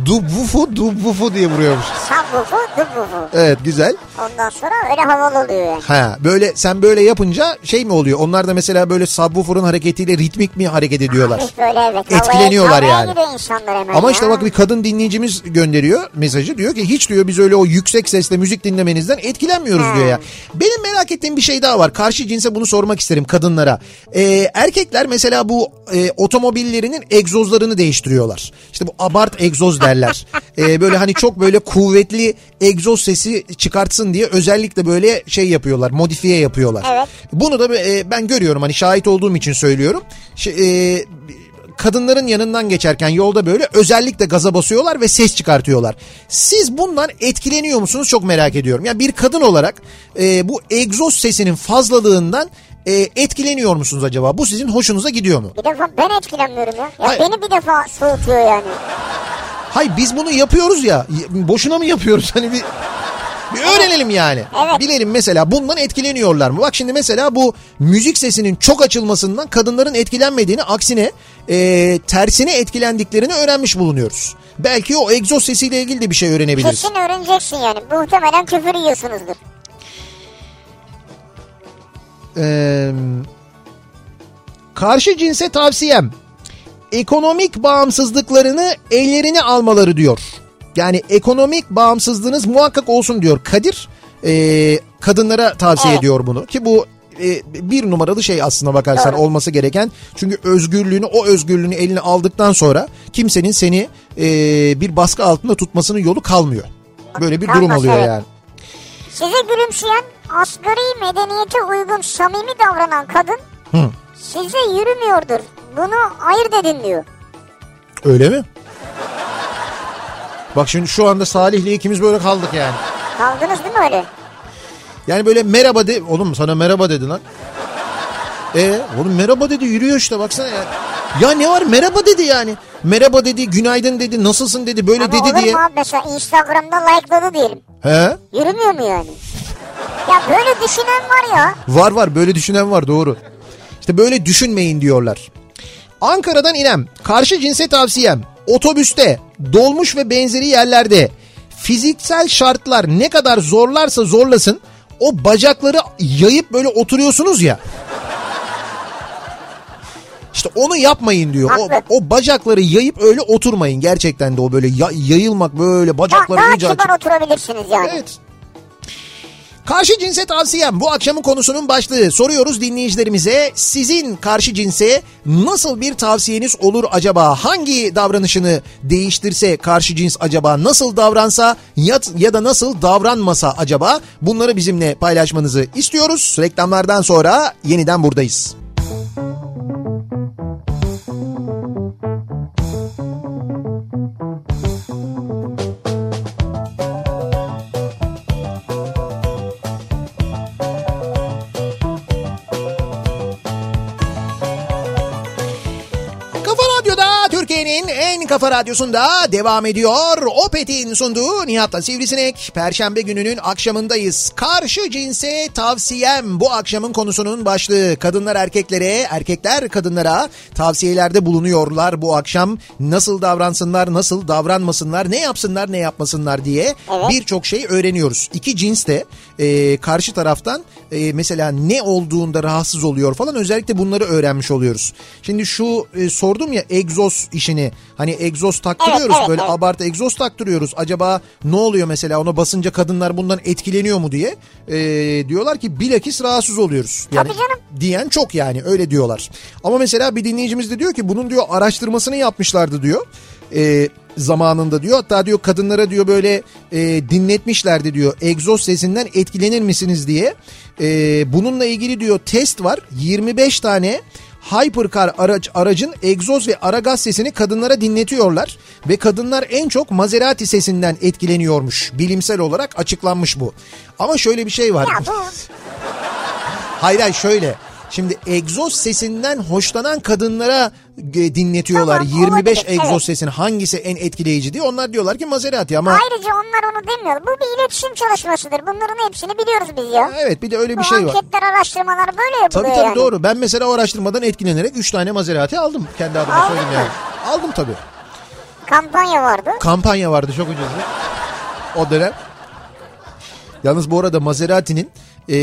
du- du diye. Vuruyormuş. Sub Subwoofer, dubwoofer. Evet güzel. Ondan sonra öyle havalı oluyor yani. Ha böyle sen böyle yapınca şey mi oluyor? Onlar da mesela böyle subwoofer'ın hareketiyle ritmik mi hareket ediyorlar? Hafif böyle evet. Etkileniyorlar havaya, yani. Havaya gidiyor insanlar hemen Ama ya. işte bak bir kadın dinleyicimiz gönderiyor mesajı diyor ki hiç diyor biz öyle o yüksek sesle müzik dinlemenizden etkilenmiyoruz diyor ya. Benim merak ettiğim bir şey daha var. Karşı cinse bunu sormak isterim kadınlara. Ee, erkekler mesela bu e, otomobillerinin egzozlarını değiştiriyorlar. İşte bu abart egzoz derler. Ee, böyle hani çok böyle kuvvetli egzoz sesi çıkartsın diye özellikle böyle şey yapıyorlar modifiye yapıyorlar. Evet. Bunu da e, ben görüyorum hani şahit olduğum için söylüyorum. Şey, e, kadınların yanından geçerken yolda böyle özellikle gaza basıyorlar ve ses çıkartıyorlar. Siz bundan etkileniyor musunuz çok merak ediyorum. Yani bir kadın olarak e, bu egzoz sesinin fazlalığından e, etkileniyor musunuz acaba? Bu sizin hoşunuza gidiyor mu? Bir defa ben etkilenmiyorum ya. Ya Hayır. beni bir defa soğutuyor yani. Hay biz bunu yapıyoruz ya. Boşuna mı yapıyoruz? Hani bir bir öğrenelim yani. Evet. Bilelim mesela bundan etkileniyorlar mı? Bak şimdi mesela bu müzik sesinin çok açılmasından kadınların etkilenmediğini aksine e, tersine etkilendiklerini öğrenmiş bulunuyoruz. Belki o egzoz sesiyle ilgili de bir şey öğrenebiliriz. Kesin öğreneceksin yani. Muhtemelen küfür yiyorsunuzdur. Ee, karşı cinse tavsiyem ekonomik bağımsızlıklarını ellerine almaları diyor. Yani ekonomik bağımsızlığınız muhakkak olsun diyor Kadir. Ee, kadınlara tavsiye Evet. ediyor bunu ki bu e, bir numaralı şey aslına bakarsan Doğru. olması gereken. Çünkü özgürlüğünü o özgürlüğünü eline aldıktan sonra kimsenin seni e, bir baskı altında tutmasının yolu kalmıyor. Böyle bir durum Kalmaz, oluyor evet. yani. Size gülümseyen, asgari medeniyete uygun samimi davranan kadın Hı. size yürümüyordur. Bunu ayırt edin diyor. Öyle mi? Bak şimdi şu anda Salih'le ikimiz böyle kaldık yani. Kaldınız değil mi öyle? Yani böyle merhaba de... Oğlum sana merhaba dedi lan. E oğlum merhaba dedi yürüyor işte baksana ya. Ya ne var merhaba dedi yani. Merhaba dedi, günaydın dedi, nasılsın dedi, böyle Ama dedi olur diye. abi mesela Instagram'da likeladı diyelim. He? Yürümüyor mu yani? Ya böyle düşünen var ya. Var var böyle düşünen var doğru. İşte böyle düşünmeyin diyorlar. Ankara'dan inem. Karşı cinse tavsiyem. Otobüste, dolmuş ve benzeri yerlerde fiziksel şartlar ne kadar zorlarsa zorlasın o bacakları yayıp böyle oturuyorsunuz ya. İşte onu yapmayın diyor. O, o bacakları yayıp öyle oturmayın. Gerçekten de o böyle ya- yayılmak böyle Daha, bacakları daha iyice açıp. kibar oturabilirsiniz yani. Evet. Karşı cinse tavsiyem bu akşamın konusunun başlığı. Soruyoruz dinleyicilerimize sizin karşı cinse nasıl bir tavsiyeniz olur acaba? Hangi davranışını değiştirse karşı cins acaba nasıl davransa ya, ya da nasıl davranmasa acaba? Bunları bizimle paylaşmanızı istiyoruz. Reklamlardan sonra yeniden buradayız. Kafa Türkiye'nin en kafa radyosunda devam ediyor. Opet'in sunduğu Nihat'la Sivrisinek. Perşembe gününün akşamındayız. Karşı cinse tavsiyem bu akşamın konusunun başlığı. Kadınlar erkeklere, erkekler kadınlara tavsiyelerde bulunuyorlar bu akşam. Nasıl davransınlar, nasıl davranmasınlar, ne yapsınlar, ne yapmasınlar diye Evet. birçok şey öğreniyoruz. İki cins de e, karşı taraftan e, mesela ne olduğunda rahatsız oluyor falan özellikle bunları öğrenmiş oluyoruz. Şimdi şu e, sordum ya egzoz işini hani egzoz taktırıyoruz Evet, evet, böyle evet. abartı egzoz taktırıyoruz. Acaba ne oluyor mesela ona basınca kadınlar bundan etkileniyor mu diye e, diyorlar ki bilakis rahatsız oluyoruz. Yani, Tabii canım. Diyen çok yani öyle diyorlar. Ama mesela bir dinleyicimiz de diyor ki bunun diyor araştırmasını yapmışlardı diyor. E, zamanında diyor hatta diyor kadınlara diyor böyle e, dinletmişlerdi diyor egzoz sesinden etkilenir misiniz diye. E, bununla ilgili diyor test var 25 tane Hypercar araç, aracın egzoz ve ara gaz sesini kadınlara dinletiyorlar ve kadınlar en çok Maserati sesinden etkileniyormuş. Bilimsel olarak açıklanmış bu. Ama şöyle bir şey var. Hayır hayır şöyle. Şimdi egzoz sesinden hoşlanan kadınlara dinletiyorlar. Tamam, 25 olabilir, egzoz evet. sesini hangisi en etkileyici diye. Onlar diyorlar ki Maserati ama ayrıca onlar onu demiyor. Bu bir iletişim çalışmasıdır. Bunların hepsini biliyoruz biz ya. evet bir de öyle bir Bu şey var. anketler, araştırmalar böyle yapılıyor Tabii tabii yani. doğru. Ben mesela o araştırmadan etkilenerek 3 tane Maserati aldım. Kendi adıma Aldın söyleyeyim yani. Aldım tabii. Kampanya vardı. Kampanya vardı çok ucuzdu. o dönem. Yalnız bu arada Maserati'nin e,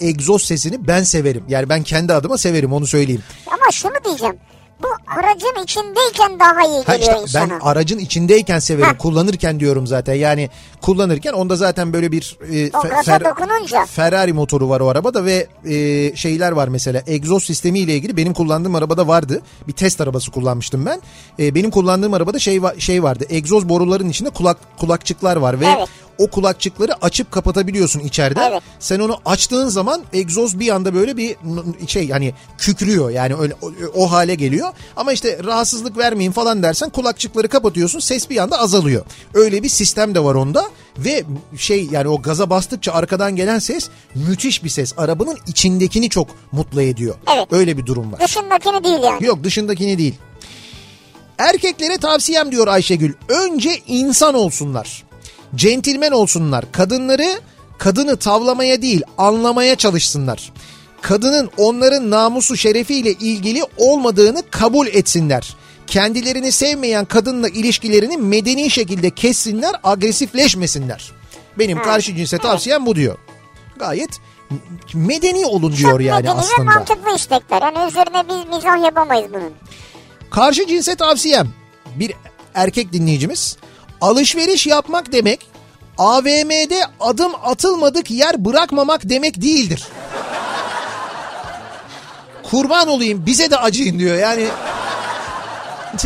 egzoz sesini ben severim. Yani ben kendi adıma severim onu söyleyeyim. Ama şunu diyeceğim. Bu aracın içindeyken daha iyi Ha geliyor işte ben insana. aracın içindeyken severim. Heh. Kullanırken diyorum zaten. Yani kullanırken onda zaten böyle bir e, O gaza dokununca. Ferrari motoru var o arabada ve e, şeyler var mesela. Egzoz sistemi ile ilgili benim kullandığım arabada vardı. Bir test arabası kullanmıştım ben. E, benim kullandığım arabada şey şey vardı. Egzoz boruların içinde kulak kulakçıklar var ve Evet. O kulakçıkları açıp kapatabiliyorsun içeriden. Evet. Sen onu açtığın zaman egzoz bir anda böyle bir şey hani kükrüyor yani öyle o, o hale geliyor. Ama işte rahatsızlık vermeyin falan dersen kulakçıkları kapatıyorsun ses bir anda azalıyor. Öyle bir sistem de var onda ve şey yani o gaza bastıkça arkadan gelen ses müthiş bir ses. Arabanın içindekini çok mutlu ediyor. Evet. Öyle bir durum var. Dışındakini değil yani. Yok dışındakini değil. Erkeklere tavsiyem diyor Ayşegül. Önce insan olsunlar. Centilmen olsunlar. Kadınları kadını tavlamaya değil anlamaya çalışsınlar. Kadının onların namusu şerefiyle ilgili olmadığını kabul etsinler. Kendilerini sevmeyen kadınla ilişkilerini medeni şekilde kessinler, agresifleşmesinler. Benim karşı cinse tavsiyem bu diyor. Gayet medeni olun diyor Çok yani aslında. mantıklı istekler. Yani üzerine biz mizah yapamayız bunun. Karşı cinse tavsiyem bir erkek dinleyicimiz alışveriş yapmak demek AVM'de adım atılmadık yer bırakmamak demek değildir. Kurban olayım bize de acıyın diyor yani.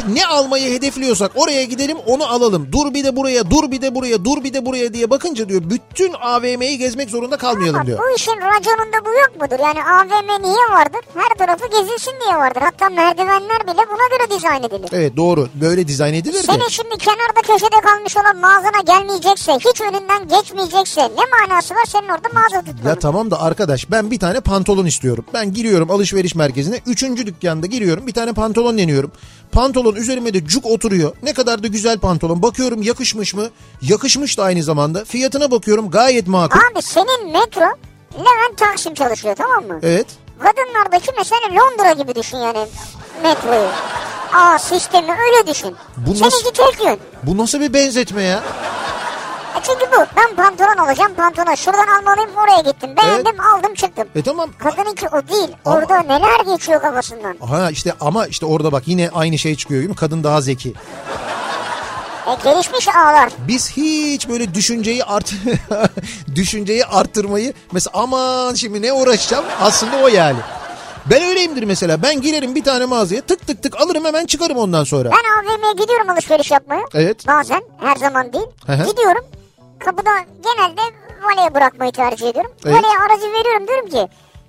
Ne almayı hedefliyorsak oraya gidelim onu alalım. Dur bir de buraya, dur bir de buraya, dur bir de buraya diye bakınca diyor bütün AVM'yi gezmek zorunda kalmayalım Ama diyor. bu işin raconunda bu yok mudur? Yani AVM niye vardır? Her tarafı gezilsin diye vardır. Hatta merdivenler bile buna göre dizayn edilir. Evet doğru böyle dizayn edilir. Senin şimdi kenarda köşede kalmış olan mağazana gelmeyecekse, hiç önünden geçmeyecekse ne manası var senin orada mağaza tutmanın? Ya tamam da arkadaş ben bir tane pantolon istiyorum. Ben giriyorum alışveriş merkezine. Üçüncü dükkanda giriyorum bir tane pantolon deniyorum. Pantolon üzerime de cuk oturuyor. Ne kadar da güzel pantolon. Bakıyorum yakışmış mı? Yakışmış da aynı zamanda. Fiyatına bakıyorum gayet makul. Abi senin metro Levent Taksim çalışıyor tamam mı? Evet. Kadınlardaki mesela Londra gibi düşün yani metroyu. Aa sistemi öyle düşün. Bu nasıl- Seninki yön. Bu nasıl bir benzetme ya? E çünkü bu. Ben pantolon alacağım pantolon. Şuradan almalıyım oraya gittim. Beğendim aldım çıktım. E tamam. Kadınınki o değil. Ama- Orada neler geçiyor kafasından. Ha işte ama işte orada bak yine aynı şey çıkıyor değil mi? Kadın daha zeki. E gelişmiş ağlar. Biz hiç böyle düşünceyi art düşünceyi arttırmayı mesela aman şimdi ne uğraşacağım aslında o yani. Ben öyleyimdir mesela. Ben girerim bir tane mağazaya tık tık tık alırım hemen çıkarım ondan sonra. Ben AVM'ye gidiyorum alışveriş yapmaya. Evet. Bazen her zaman değil. Hı hı. Gidiyorum. Kapıda genelde valeye bırakmayı tercih ediyorum. Evet. Valeye aracı veriyorum diyorum ki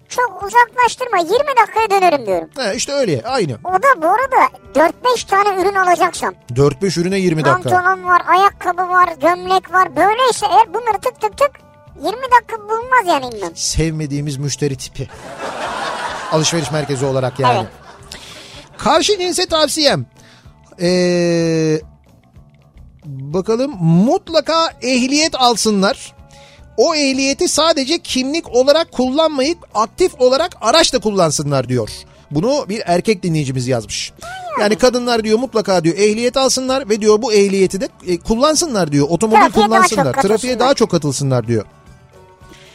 çok uzaklaştırma 20 dakikaya dönerim diyorum. Ha, işte öyle aynı. O da bu arada 4-5 tane ürün alacaksam. 4-5 ürüne 20 dakika. Pantolon var, ayakkabı var, gömlek var. Böyleyse eğer bunları tık tık tık 20 dakika bulunmaz yani inan. Sevmediğimiz müşteri tipi. Alışveriş merkezi olarak yani. Evet. Karşı cinse tavsiyem. Ee, bakalım mutlaka ehliyet alsınlar. O ehliyeti sadece kimlik olarak kullanmayıp aktif olarak araç da kullansınlar diyor. Bunu bir erkek dinleyicimiz yazmış. Yani kadınlar diyor mutlaka diyor ehliyet alsınlar ve diyor bu ehliyeti de e, kullansınlar diyor. Otomobil Trafiğe daha kullansınlar. çok Trafiğe daha çok katılsınlar diyor.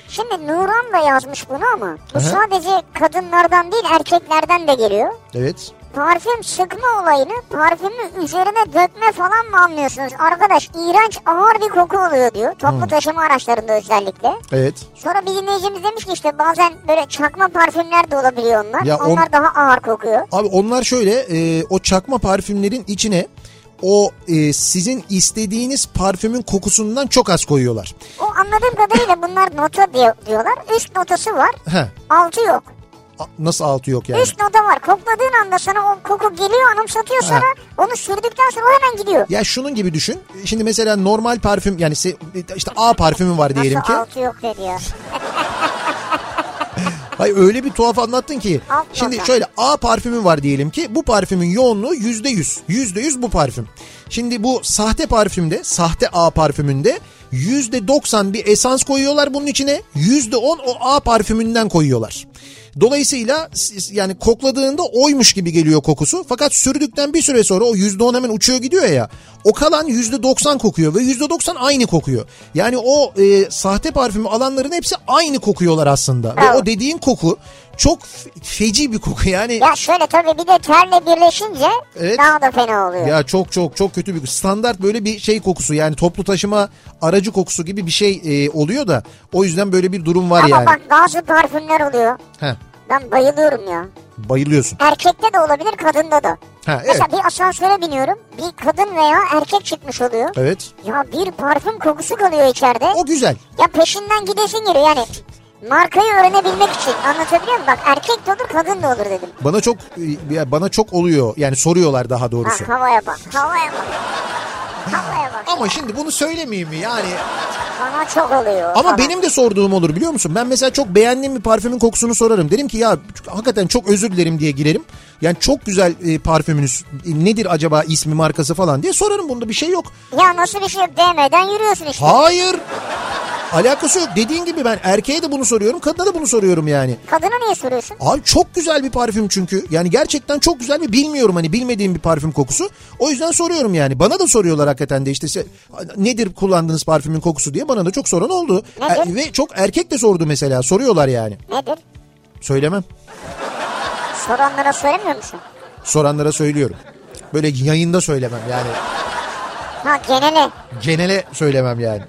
Şimdi Nuran da yazmış bunu ama bu Aha. sadece kadınlardan değil erkeklerden de geliyor. Evet. Parfüm sıkma olayını parfümü üzerine dökme falan mı anlıyorsunuz? Arkadaş iğrenç ağır bir koku oluyor diyor. Toplu taşıma araçlarında özellikle. Evet. Sonra bir dinleyicimiz demiş ki işte bazen böyle çakma parfümler de olabiliyor onlar. Ya on- onlar daha ağır kokuyor. Abi onlar şöyle e, o çakma parfümlerin içine o e, sizin istediğiniz parfümün kokusundan çok az koyuyorlar. O anladığım kadarıyla bunlar nota diyor, diyorlar. Üst notası var. He. Altı yok. Nasıl altı yok yani? Üst nota var. Kokladığın anda sana o koku geliyor anımsatıyor sana. Onu sürdükten sonra o hemen gidiyor. Ya şunun gibi düşün. Şimdi mesela normal parfüm yani işte A parfümü var diyelim Nasıl ki. altı yok ya. Hayır öyle bir tuhaf anlattın ki. Alt Şimdi nota. şöyle A parfümü var diyelim ki. Bu parfümün yoğunluğu yüzde yüz. Yüzde yüz bu parfüm. Şimdi bu sahte parfümde, sahte A parfümünde yüzde doksan bir esans koyuyorlar bunun içine. Yüzde on o A parfümünden koyuyorlar. Dolayısıyla yani kokladığında oymuş gibi geliyor kokusu. Fakat sürdükten bir süre sonra o %10 hemen uçuyor gidiyor ya. O kalan %90 kokuyor ve %90 aynı kokuyor. Yani o e, sahte parfümü alanların hepsi aynı kokuyorlar aslında. Ve o dediğin koku çok feci bir koku yani. Ya şöyle tabii bir de terle birleşince Evet. daha da fena oluyor. Ya çok çok çok kötü bir standart böyle bir şey kokusu yani toplu taşıma aracı kokusu gibi bir şey e, oluyor da o yüzden böyle bir durum var Ama yani. bak bazı parfümler oluyor. Heh, Ben bayılıyorum ya. bayılıyorsun. Erkekte de olabilir kadında da. Ha, evet. Mesela bir asansöre biniyorum. Bir kadın veya erkek çıkmış oluyor. Evet. Ya bir parfüm kokusu kalıyor içeride. O güzel. Ya peşinden gidesin geliyor yani. Markayı öğrenebilmek için anlatabiliyor muyum? Bak erkek de olur kadın da olur dedim. Bana çok e, ya bana çok oluyor. Yani soruyorlar daha Ha, doğrusu. havaya bak havaya bak. Havaya bak. Ama şimdi bunu söylemeyeyim mi yani? Bana çok oluyor. Ama falan. benim de sorduğum olur biliyor musun? Ben mesela çok beğendiğim bir parfümün kokusunu sorarım. Derim ki ya hakikaten çok özür dilerim diye girerim. Yani çok güzel e, parfümünüz e, nedir acaba ismi markası falan diye sorarım. Bunda bir şey yok. Ya nasıl bir şey yok DM'den yürüyorsun işte. Hayır. Alakası yok. Dediğin gibi ben erkeğe de bunu soruyorum, kadına da bunu soruyorum yani. Kadına niye soruyorsun? Abi çok güzel bir parfüm çünkü. Yani gerçekten çok güzel ve bilmiyorum hani bilmediğim bir parfüm kokusu. O yüzden soruyorum yani. Bana da soruyorlar hakikaten de işte nedir kullandığınız parfümün kokusu diye bana da çok soran oldu. Nedir? E, ve çok erkek de sordu mesela. Soruyorlar yani. Nedir? Söylemem. Soranlara söylemiyor musun? Soranlara söylüyorum. Böyle yayında söylemem yani. Ha genele. Genele söylemem yani.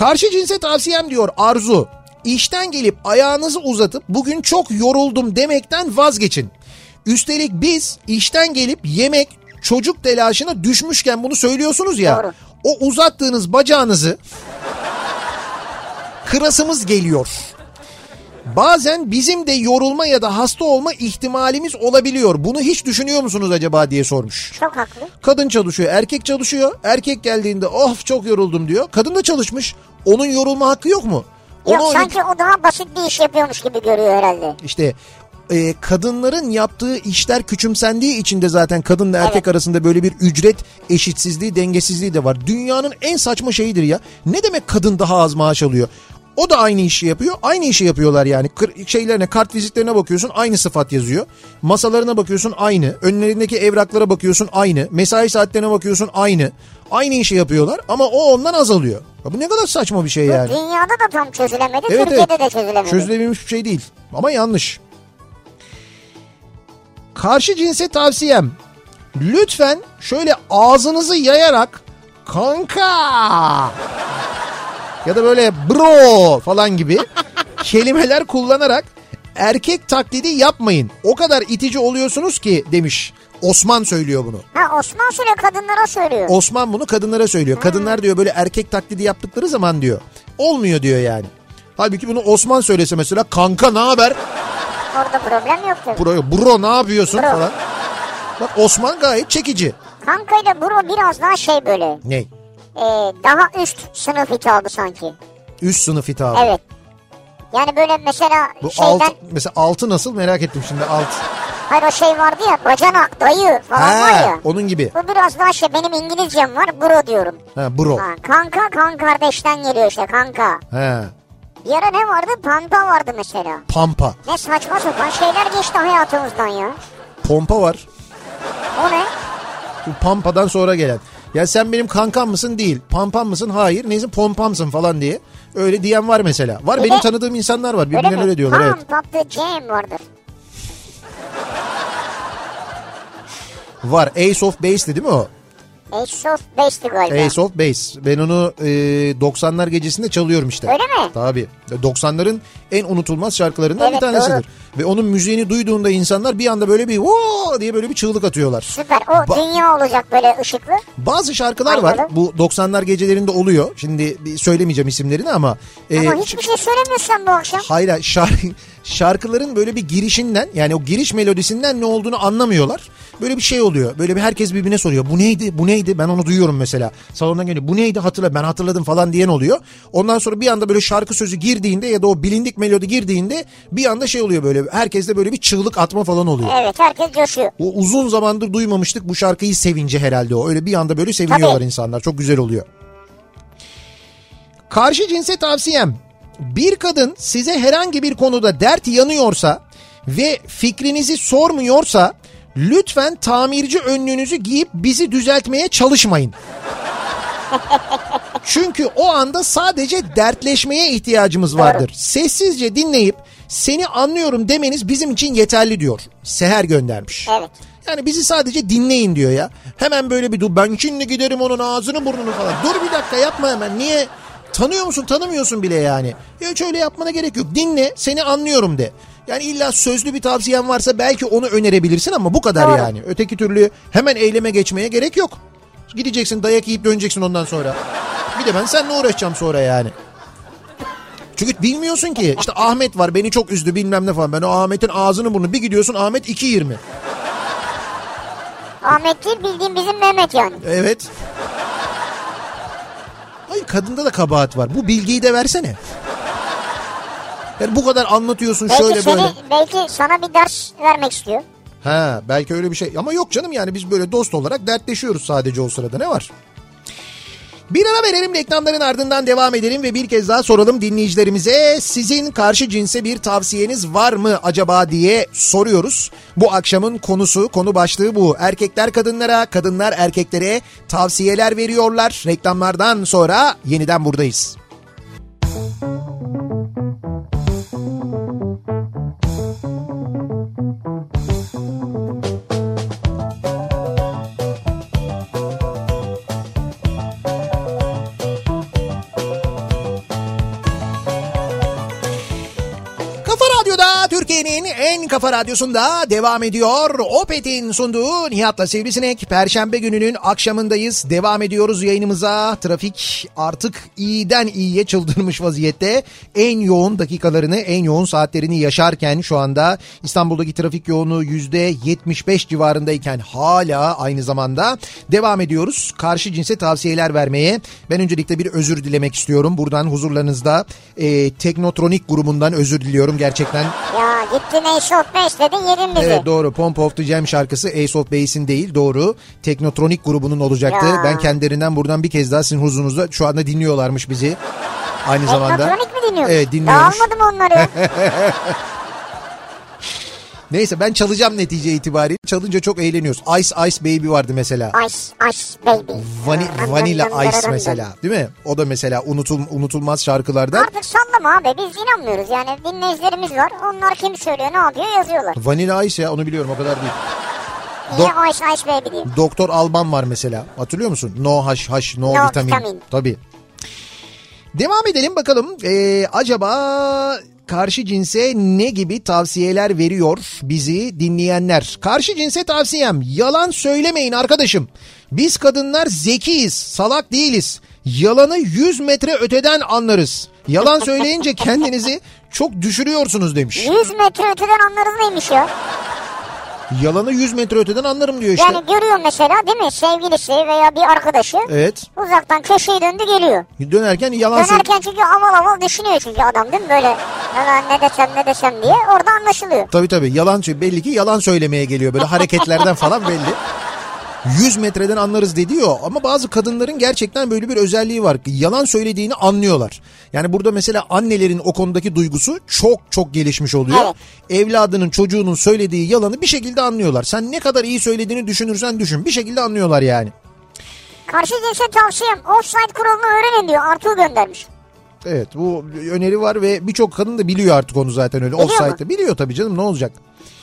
Karşı cinse tavsiyem diyor Arzu. İşten gelip ayağınızı uzatıp bugün çok yoruldum demekten vazgeçin. Üstelik biz işten gelip yemek, çocuk telaşına düşmüşken bunu söylüyorsunuz ya. Doğru. O uzattığınız bacağınızı kırasımız geliyor. Bazen bizim de yorulma ya da hasta olma ihtimalimiz olabiliyor. Bunu hiç düşünüyor musunuz acaba diye sormuş. Çok haklı. Kadın çalışıyor, erkek çalışıyor. Erkek geldiğinde of çok yoruldum diyor. Kadın da çalışmış. Onun yorulma hakkı yok mu? Yok öyle- sanki o daha basit bir iş yapıyormuş gibi görüyor herhalde. işte e, kadınların yaptığı işler küçümsendiği için de zaten kadınla erkek Evet. arasında böyle bir ücret eşitsizliği, dengesizliği de var. Dünyanın en saçma şeyidir ya. Ne demek kadın daha az maaş alıyor? O da aynı işi yapıyor. Aynı işi yapıyorlar yani. Kır- şeylerine, kart vizitlerine bakıyorsun aynı sıfat yazıyor. Masalarına bakıyorsun aynı. Önlerindeki evraklara bakıyorsun aynı. Mesai saatlerine bakıyorsun aynı. Aynı işi yapıyorlar ama o ondan az alıyor. Ya bu ne kadar saçma bir şey yani. Dünyada da tam çözülemedi, Evet, Türkiye'de evet. de çözülemedi. Çözülebilmiş bir şey değil. Ama yanlış. Karşı cinse tavsiyem. Lütfen şöyle ağzınızı yayarak kanka ya da böyle bro falan gibi kelimeler kullanarak erkek taklidi yapmayın. O kadar itici oluyorsunuz ki demiş. Osman söylüyor bunu. Ha Osman söylüyor kadınlara söylüyor. Osman bunu kadınlara söylüyor. Kadınlar diyor böyle erkek taklidi yaptıkları zaman diyor. Olmuyor diyor yani. Halbuki bunu Osman söylese mesela kanka ne haber? Orada problem yok tabii. Bro, bro ne yapıyorsun Bro. falan. Bak Osman gayet çekici. Kanka ile bro biraz daha şey böyle. Ne? E, daha üst sınıf hitabı sanki. Üst sınıf hitabı. Evet. Yani böyle mesela Bu şeyden... altı, mesela altı nasıl merak ettim şimdi alt. Hayır o şey vardı ya bacanak, dayı falan var Ha, ya. onun gibi. Bu biraz daha şey benim İngilizcem var bro diyorum. Ha, bro. Ha, kanka kan kardeşten geliyor işte kanka. Ha, Bir ara ne vardı? Pampa vardı mesela. pampa. Ne saçma sapan şeyler geçti hayatımızdan ya. Pompa var. O ne? Bu pampadan sonra gelen. Ya sen benim kankam mısın? Değil. Pampam mısın? Hayır. Neyse pompamsın falan diye. Öyle diyen var mesela. Var Bir benim tanıdığım insanlar var. Öyle Birbirlerine mi? öyle diyorlar. Evet. Pump up the jam vardır. Var. Ace of Base'ti değil mi o? Ace of Base'ti galiba. Ace of Base. Ben onu e, 90'lar gecesinde çalıyorum işte. Öyle mi? Tabii. 90'ların en unutulmaz şarkılarından bir Evet, tanesidir. doğru. Ve onun müziğini duyduğunda insanlar bir anda böyle bir "Voo!" diye böyle bir çığlık atıyorlar. Süper. O Ba- dünya olacak böyle ışıklı. Bazı şarkılar var. Aynalı. Bu 90'lar gecelerinde oluyor. Şimdi bir söylemeyeceğim isimlerini ama. e, Ama hiçbir şey söylemiyorsun sen bu akşam. Hayır, şarkı, şarkıların böyle bir girişinden yani o giriş melodisinden ne olduğunu anlamıyorlar. Böyle bir şey oluyor. Böyle bir herkes birbirine soruyor. Bu neydi? Bu neydi? Ben onu duyuyorum mesela. Salondan geliyor. Bu neydi? Hatırla. Ben hatırladım falan diyen oluyor. Ondan sonra bir anda böyle şarkı sözü girdiğinde ya da o bilindik melodi girdiğinde bir anda şey oluyor böyle. Herkeste böyle bir çığlık atma falan oluyor. Evet herkes coşuyor. O uzun zamandır duymamıştık bu şarkıyı sevince herhalde o. Öyle bir anda böyle seviniyorlar Tabii. insanlar. Çok güzel oluyor. Karşı cinse tavsiyem. Bir kadın size herhangi bir konuda dert yanıyorsa ve fikrinizi sormuyorsa lütfen tamirci önlüğünüzü giyip bizi düzeltmeye çalışmayın. Çünkü o anda sadece dertleşmeye ihtiyacımız vardır. Sessizce dinleyip seni anlıyorum demeniz bizim için yeterli diyor. Seher göndermiş. Evet. Yani bizi sadece dinleyin diyor ya. Hemen böyle bir dur ben şimdi giderim onun ağzını burnunu falan. Dur bir dakika yapma hemen niye? Tanıyor musun tanımıyorsun bile yani. Ya hiç öyle yapmana gerek yok. Dinle seni anlıyorum de. Yani illa sözlü bir tavsiyen varsa belki onu önerebilirsin ama bu kadar Doğru. yani. Öteki türlü hemen eyleme geçmeye gerek yok. Gideceksin dayak yiyip döneceksin ondan sonra. Bir de ben seninle uğraşacağım sonra yani. Çünkü bilmiyorsun ki işte Ahmet var beni çok üzdü bilmem ne falan. Ben o Ahmet'in ağzını burnunu bir gidiyorsun Ahmet 2.20. Ahmet değil bildiğim bizim Mehmet yani. Evet. Hayır kadında da kabahat var. Bu bilgiyi de versene. Yani bu kadar anlatıyorsun Belki şöyle seni, böyle. belki sana bir ders vermek istiyor. Ha belki öyle bir şey. Ama yok canım yani biz böyle dost olarak dertleşiyoruz sadece o sırada ne var? Bir ara verelim reklamların ardından devam edelim ve bir kez daha soralım dinleyicilerimize sizin karşı cinse bir tavsiyeniz var mı acaba diye soruyoruz. Bu akşamın konusu konu başlığı bu. Erkekler kadınlara kadınlar erkeklere tavsiyeler veriyorlar. Reklamlardan sonra yeniden buradayız. Türkiye'nin en kafa radyosunda devam ediyor. Opet'in sunduğu Nihat'la Sivrisinek. Perşembe gününün akşamındayız. Devam ediyoruz yayınımıza. Trafik artık iyiden iyiye çıldırmış vaziyette. En yoğun dakikalarını, en yoğun saatlerini yaşarken şu anda İstanbul'daki trafik yoğunluğu %75 civarındayken hala aynı zamanda devam ediyoruz. Karşı cinse tavsiyeler vermeye. Ben öncelikle bir özür dilemek istiyorum. Buradan huzurlarınızda e, Teknotronik grubundan özür diliyorum gerçekten. Ya gittin Ace of Base dedin yedin bizi. Evet doğru Pump of the Jam şarkısı Ace of Base'in değil doğru. Teknotronik grubunun olacaktı. Ya. Ben kendilerinden buradan bir kez daha sizin huzurunuzda şu anda dinliyorlarmış bizi. Aynı zamanda. Teknotronik mi dinliyorsun? Evet dinliyormuş. Dağılmadı mı onları? Neyse ben çalacağım netice itibariyle. Çalınca çok eğleniyoruz. Ice Ice Baby vardı mesela. Ice, Ice Baby. Vani, Vanilla Ice mesela değil mi? O da mesela unutul, unutulmaz şarkılardan. Artık sallama abi biz inanmıyoruz yani dinleyicilerimiz var. Onlar kim söylüyor ne yapıyor yazıyorlar. Vanilla Ice ya onu biliyorum o kadar değil. Niye Ice Ice Baby diyeyim? Doktor Alban var mesela. Hatırlıyor musun? No haş haş no, No vitamin. vitamin. Tabii. Devam edelim bakalım. Ee, acaba karşı cinse ne gibi tavsiyeler veriyor bizi dinleyenler? Karşı cinse tavsiyem yalan söylemeyin arkadaşım. Biz kadınlar zekiyiz, salak değiliz. Yalanı 100 metre öteden anlarız. Yalan söyleyince kendinizi çok düşürüyorsunuz demiş. 100 metre öteden anlarız neymiş ya? Yalanı 100 metre öteden anlarım diyor işte. Yani görüyor mesela değil mi sevgilisi veya bir arkadaşı Evet. uzaktan köşeyi döndü geliyor. Dönerken yalan. Dönerken çünkü aval aval düşünüyor çünkü adam değil mi böyle hemen ne desem ne desem diye orada anlaşılıyor. Tabii tabii yalan belli ki yalan söylemeye geliyor böyle hareketlerden falan belli. 100 metreden anlarız dedi diyor ama bazı kadınların gerçekten böyle bir özelliği var. Yalan söylediğini anlıyorlar. Yani burada mesela annelerin o konudaki duygusu çok çok gelişmiş oluyor. Evet. Evladının çocuğunun söylediği yalanı bir şekilde anlıyorlar. Sen ne kadar iyi söylediğini düşünürsen düşün bir şekilde anlıyorlar yani. Karşı cinse tavsiyem offside kuralını öğrenin diyor Artuğ göndermiş. Evet bu öneri var ve birçok kadın da biliyor artık onu zaten öyle. Biliyor mu? Offside'de biliyor tabii canım ne olacak?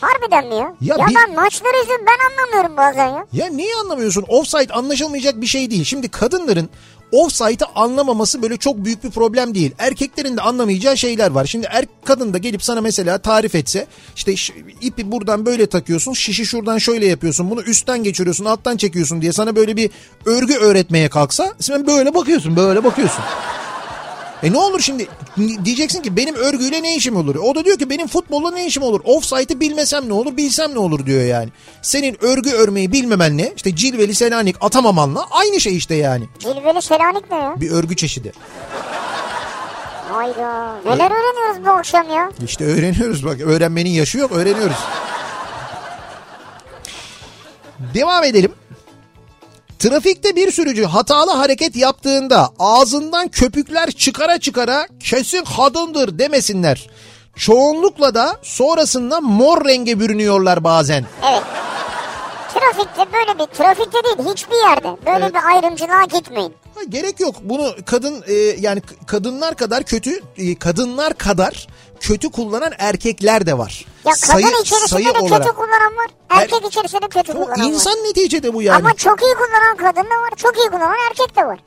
Harbiden mi ya? Ya Ya, bir- ben maçları izliyorum ben anlamıyorum bazen ya. Ya niye anlamıyorsun? Offside anlaşılmayacak bir şey değil. Şimdi kadınların offside'ı anlamaması böyle çok büyük bir problem değil. Erkeklerin de anlamayacağı şeyler var. Şimdi er kadın da gelip sana mesela tarif etse işte ipi buradan böyle takıyorsun, şişi şuradan şöyle yapıyorsun, bunu üstten geçiriyorsun, alttan çekiyorsun diye sana böyle bir örgü öğretmeye kalksa sen böyle bakıyorsun, böyle bakıyorsun. E ne olur şimdi diyeceksin ki benim örgüyle ne işim olur? O da diyor ki benim futbolla ne işim olur? Offside'ı bilmesem ne olur bilsem ne olur diyor yani. Senin örgü örmeyi bilmemenle işte cilveli selanik atamamanla aynı şey işte yani. Cilveli Selanik ne ya? Bir örgü çeşidi. Hayda. Neler öğreniyoruz bu akşam ya? İşte öğreniyoruz bak öğrenmenin yaşı yok öğreniyoruz. Devam edelim. Trafikte bir sürücü hatalı hareket yaptığında ağzından köpükler çıkara çıkara kesin kadındır demesinler. Çoğunlukla da sonrasında mor renge bürünüyorlar bazen. Evet. Trafikte böyle bir trafikte değil hiçbir yerde böyle Evet. bir ayrımcılığa gitmeyin. Ha, gerek yok. Bunu kadın e, yani kadınlar kadar kötü e, kadınlar kadar kötü kullanan erkekler de var. Ya kadın içerisinde de kötü kullanan var. Erkek Er- içerisinde kötü kullanan var. insan neticede bu yani. Ama çok iyi kullanan kadın da var. Çok iyi kullanan erkek de var.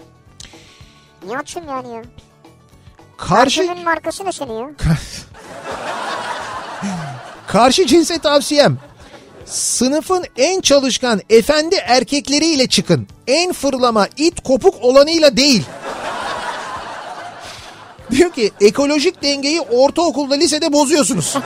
Nihat'cığım yani ya. Karşı Parfümün markası ne senin ya? karşı cinse tavsiyem. Sınıfın en çalışkan efendi erkekleriyle çıkın. En fırlama it kopuk olanıyla değil. Diyor ki ekolojik dengeyi ortaokulda lisede bozuyorsunuz.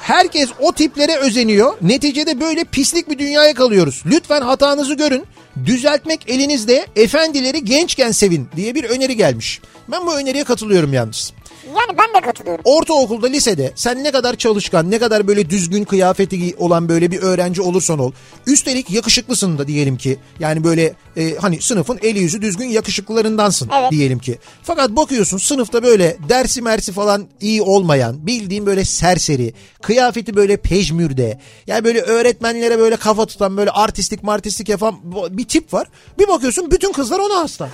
Herkes o tiplere özeniyor. Neticede böyle pislik bir dünyaya kalıyoruz. Lütfen hatanızı görün. Düzeltmek elinizde. Efendileri gençken sevin diye bir öneri gelmiş. Ben bu öneriye katılıyorum yalnız. Yani ben de katılıyorum. Ortaokulda, lisede sen ne kadar çalışkan, ne kadar böyle düzgün kıyafeti olan böyle bir öğrenci olursan ol. Üstelik yakışıklısın da diyelim ki. Yani böyle e, hani sınıfın eli yüzü düzgün yakışıklılarındansın Evet. diyelim ki. Fakat bakıyorsun sınıfta böyle dersi mersi falan iyi olmayan, bildiğin böyle serseri, kıyafeti böyle pejmürde. Yani böyle öğretmenlere böyle kafa tutan, böyle artistik martistik yapan bir tip var. Bir bakıyorsun bütün kızlar ona hasta.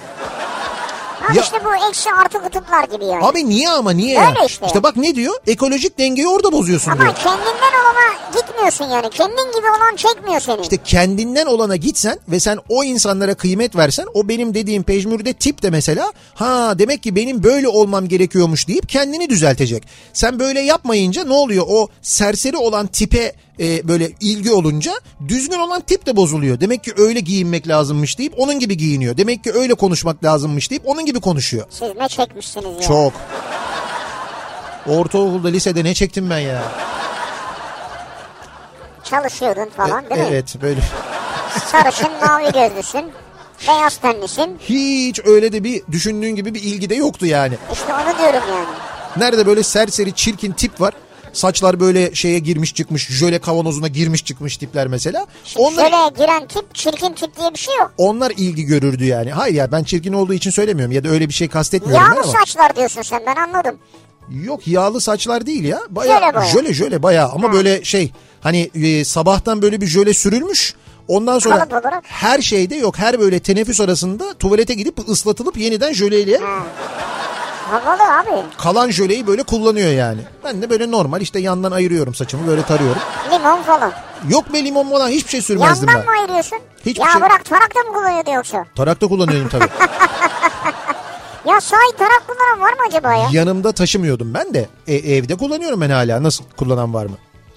Abi Ya- işte bu eksi artı kutuplar gibi yani. Abi niye ama niye Öyle ya? işte. İşte bak ne diyor? Ekolojik dengeyi orada bozuyorsun Ama diyor. kendinden olana gitmiyorsun yani. Kendin gibi olan çekmiyor seni. İşte kendinden olana gitsen ve sen o insanlara kıymet versen o benim dediğim pejmürde tip de mesela ha demek ki benim böyle olmam gerekiyormuş deyip kendini düzeltecek. Sen böyle yapmayınca ne oluyor? O serseri olan tipe e, böyle ilgi olunca düzgün olan tip de bozuluyor. Demek ki öyle giyinmek lazımmış deyip onun gibi giyiniyor. Demek ki öyle konuşmak lazımmış deyip onun gibi konuşuyor. Siz ne çekmişsiniz ya? Çok. Ortaokulda lisede ne çektim ben ya? Çalışıyordun falan değil mi? evet böyle. Sarışın mavi gözlüsün. Beyaz tenlisin. Hiç öyle de bir düşündüğün gibi bir ilgi de yoktu yani. İşte onu diyorum yani. Nerede böyle serseri çirkin tip var. Saçlar böyle şeye girmiş çıkmış, jöle kavanozuna girmiş çıkmış tipler mesela. Onlar Şöyle giren tip çirkin tip diye bir şey yok. onlar ilgi görürdü yani. Hayır ya ben çirkin olduğu için söylemiyorum ya da öyle bir şey kastetmiyorum Yağlı ama. saçlar diyorsun sen ben anladım. Yok yağlı saçlar değil ya. Bayağı Jöle boya. jöle jöle bayağı ama Ha. böyle şey hani e, sabahtan böyle bir jöle sürülmüş. Ondan sonra her şeyde yok her böyle teneffüs arasında tuvalete gidip ıslatılıp yeniden jöleyle Havalı abi. kalan jöleyi böyle kullanıyor yani. Ben de böyle normal işte yandan ayırıyorum saçımı böyle tarıyorum. Limon falan. Yok be limon falan hiçbir şey sürmezdim Yandan ben. mı ayırıyorsun? Hiçbir ya şey- bırak tarak da mı kullanıyordu yoksa? Tarakta kullanıyordum tabii. Ya sahi tarak kullanan var mı acaba ya? Yanımda taşımıyordum ben de. E, evde kullanıyorum ben hala. Nasıl kullanan var mı?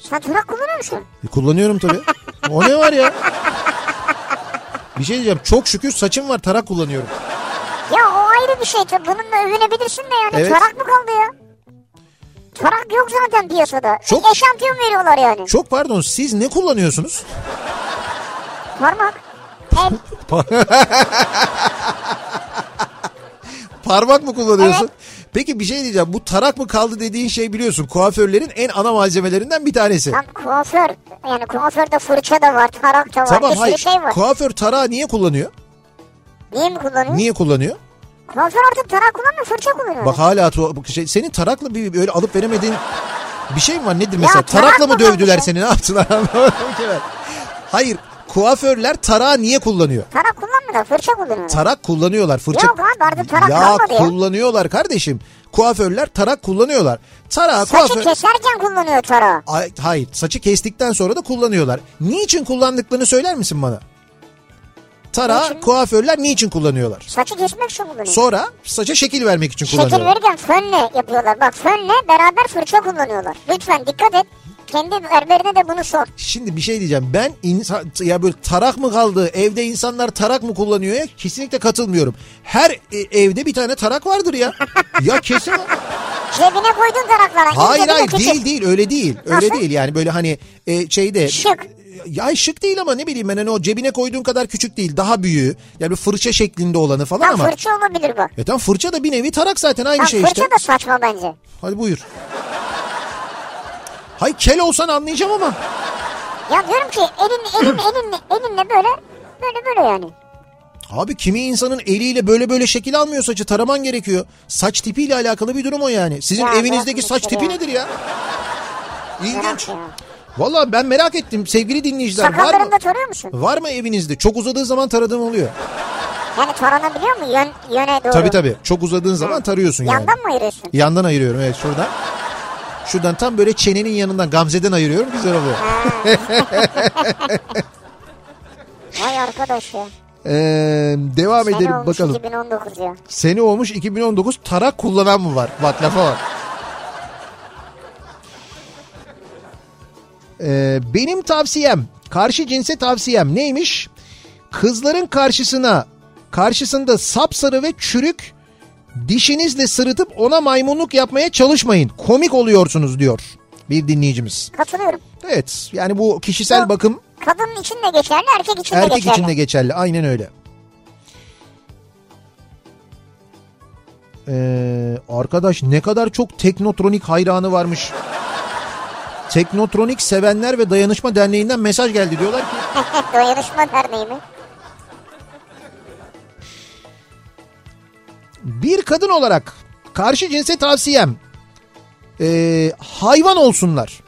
Sen tarak kullanıyor musun? E, kullanıyorum tabii. o ne var ya? Bir şey diyeceğim. Çok şükür saçım var tarak kullanıyorum. Ya o ayrı bir şey tabii. Bununla övünebilirsin de yani. Evet. Tarak mı kaldı ya? Tarak yok zaten piyasada. Çok- Çok... Eşantiyon veriyorlar yani. Çok pardon siz ne kullanıyorsunuz? Parmak. El. Parmak mı kullanıyorsun? Peki bir şey diyeceğim. Bu tarak mı kaldı dediğin şey biliyorsun. Kuaförlerin en ana malzemelerinden bir tanesi. Tam kuaför. Yani kuaförde fırça da var, tarak da var. Tamam bir hayır. şey var. Kuaför tarağı niye kullanıyor? Niye mi kullanıyor? Niye kullanıyor? Kuaför artık tarak kullanmıyor, fırça kullanıyor. Bak hala şey, senin tarakla bir böyle alıp veremediğin bir şey mi var? Nedir Ya mesela? tarak Tarakla mı mı dövdüler seni? Ne yaptılar? Anlamadım ki ben. Hayır. Kuaförler tarağı niye kullanıyor? Tarak kullanmıyor, fırça kullanıyor. Tarak kullanıyorlar. Fırça... Yok abi, artık tarak ya kalmadı ya. kullanıyorlar kardeşim. Kuaförler tarak kullanıyorlar. Tarağı Saçı kuaför... keserken kullanıyor tarağı. Ay, hayır saçı kestikten sonra da kullanıyorlar. Niçin kullandıklarını söyler misin bana? Tarağı Niçin? kuaförler niçin kullanıyorlar? Saçı kesmek için kullanıyor. Sonra saça şekil vermek için Şekil kullanıyorlar. verirken fönle yapıyorlar. Bak fönle beraber fırça kullanıyorlar. Lütfen dikkat et. Kendi berberine de bunu sor. Şimdi bir şey diyeceğim. Ben insan ya böyle tarak mı kaldı? Evde insanlar tarak mı kullanıyor ya? Kesinlikle katılmıyorum. Her e, evde bir tane tarak vardır ya. ya kesin. Cebine koydun taraklara. Hayır hayır değil değil öyle değil. Öyle Nasıl? değil yani böyle hani e, şeyde. Şık. Ya şık değil ama ne bileyim ben hani o cebine koyduğun kadar küçük değil. Daha büyüğü. Yani bir fırça şeklinde olanı falan Tam ama. fırça olabilir bu. E tamam fırça da bir nevi tarak zaten aynı Tam şey fırça işte. da saçma bence. Hadi buyur. Hay kel olsan anlayacağım ama. Ya diyorum ki elin elin elinle elinle böyle Böyle böyle yani. Abi kimi insanın eliyle böyle böyle şekil almıyor saçı taraman gerekiyor. Saç tipiyle alakalı bir durum o yani. Sizin Ya, evinizdeki saç tipi ya. nedir ya? İlginç. ya. Valla ben merak ettim sevgili dinleyiciler. Var mı, Sakallarını da tarıyor musun? var mı evinizde? Çok uzadığı zaman taradığım oluyor. Yani taranabiliyor mu yön, yöne doğru? Tabii tabii. Çok uzadığın zaman tarıyorsun yani. Yandan mı ayırıyorsun? Yandan ayırıyorum evet şuradan. Şuradan tam böyle çenenin yanından Gamze'den ayırıyorum güzel oluyor. Vay arkadaş ya. Ee, devam Sene edelim olmuş bakalım. 2019 ya. Sene olmuş 2019 tarak kullanan mı var? Bak lafa bak. Ee, benim tavsiyem, karşı cinse tavsiyem neymiş? Kızların karşısına, karşısında sapsarı ve çürük dişinizle sırıtıp ona maymunluk yapmaya çalışmayın. Komik oluyorsunuz diyor bir dinleyicimiz. Katılıyorum. Evet yani bu kişisel Bu- bakım Kadın için de geçerli, erkek için de erkek geçerli. için de geçerli. Aynen öyle. Ee, arkadaş ne kadar çok teknotronik hayranı varmış. Teknotronik Sevenler ve Dayanışma Derneği'nden mesaj geldi diyorlar ki Dayanışma derneği mi? bir kadın olarak karşı cinse tavsiyem ee, hayvan olsunlar.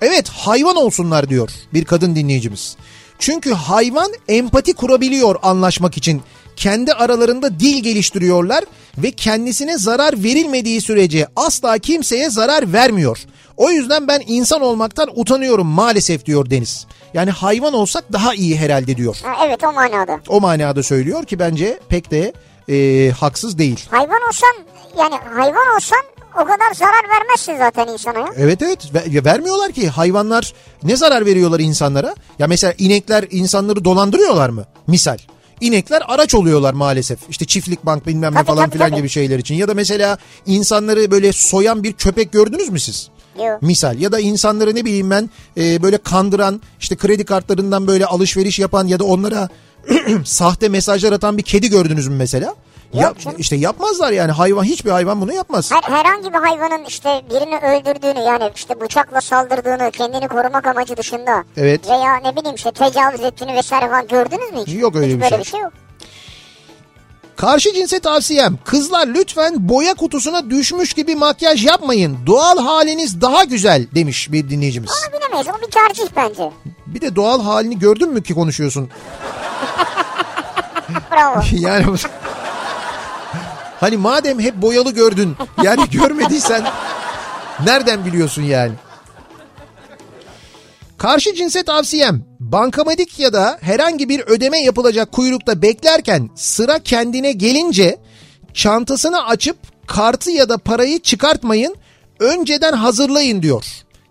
Evet hayvan olsunlar diyor bir kadın dinleyicimiz. Çünkü hayvan empati kurabiliyor anlaşmak için. Kendi aralarında dil geliştiriyorlar ve kendisine zarar verilmediği sürece asla kimseye zarar vermiyor. O yüzden ben insan olmaktan utanıyorum maalesef diyor Deniz. Yani hayvan olsak daha iyi herhalde diyor. Ha, evet o manada. O manada söylüyor ki bence pek de e, haksız değil. Hayvan olsan yani hayvan olsan o kadar zarar vermezsin zaten insana ya. Evet evet Ve- vermiyorlar ki hayvanlar ne zarar veriyorlar insanlara? Ya mesela inekler insanları dolandırıyorlar mı? Misal. İnekler araç oluyorlar maalesef. İşte çiftlik bank bilmem ne Tabii, falan tabii, filan tabii. gibi şeyler için. Ya da mesela insanları böyle soyan bir köpek gördünüz mü siz? Yok. Misal ya da insanları ne bileyim ben e, böyle kandıran işte kredi kartlarından böyle alışveriş yapan ya da onlara sahte mesajlar atan bir kedi gördünüz mü mesela? Ya, canım. işte yapmazlar yani hayvan hiçbir hayvan bunu yapmaz. Her, herhangi bir hayvanın işte birini öldürdüğünü yani işte bıçakla saldırdığını kendini korumak amacı dışında Evet. veya ne bileyim işte tecavüz ettiğini vesaire falan gördünüz mü hiç? Yok öyle hiç bir böyle şey. bir şey yok. Karşı cinse tavsiyem kızlar lütfen boya kutusuna düşmüş gibi makyaj yapmayın. Doğal haliniz daha güzel demiş bir dinleyicimiz. Ama bilemeyiz o bir tercih bence. Bir de doğal halini gördün mü ki konuşuyorsun? Bravo. yani hani madem hep boyalı gördün yani görmediysen nereden biliyorsun yani? Karşı cinse tavsiyem bankamatik ya da herhangi bir ödeme yapılacak kuyrukta beklerken sıra kendine gelince çantasını açıp kartı ya da parayı çıkartmayın önceden hazırlayın diyor.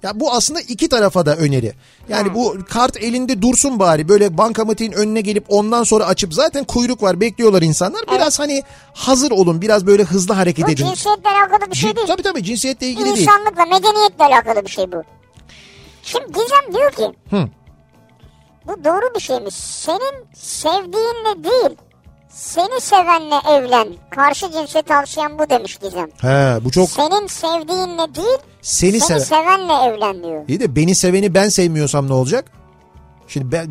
Ya bu aslında iki tarafa da öneri. Yani bu kart elinde dursun bari böyle bankamatiğin önüne gelip ondan sonra açıp zaten kuyruk var bekliyorlar insanlar. Biraz hani hazır olun biraz böyle hızlı hareket Bu edin. cinsiyetle alakalı bir şey değil. tabii tabii cinsiyetle ilgili değil. İnsanlıkla, medeniyetle alakalı bir şey bu. Şimdi Gizem diyor ki Hı. Bu doğru bir şeymiş. Senin sevdiğinle değil seni sevenle evlen. Karşı cinse tavsiyem bu demiş Gizem. He bu çok Senin sevdiğinle değil seni seni sev. sevenle evlen diyor. İyi de beni seveni ben sevmiyorsam ne olacak? Şimdi ben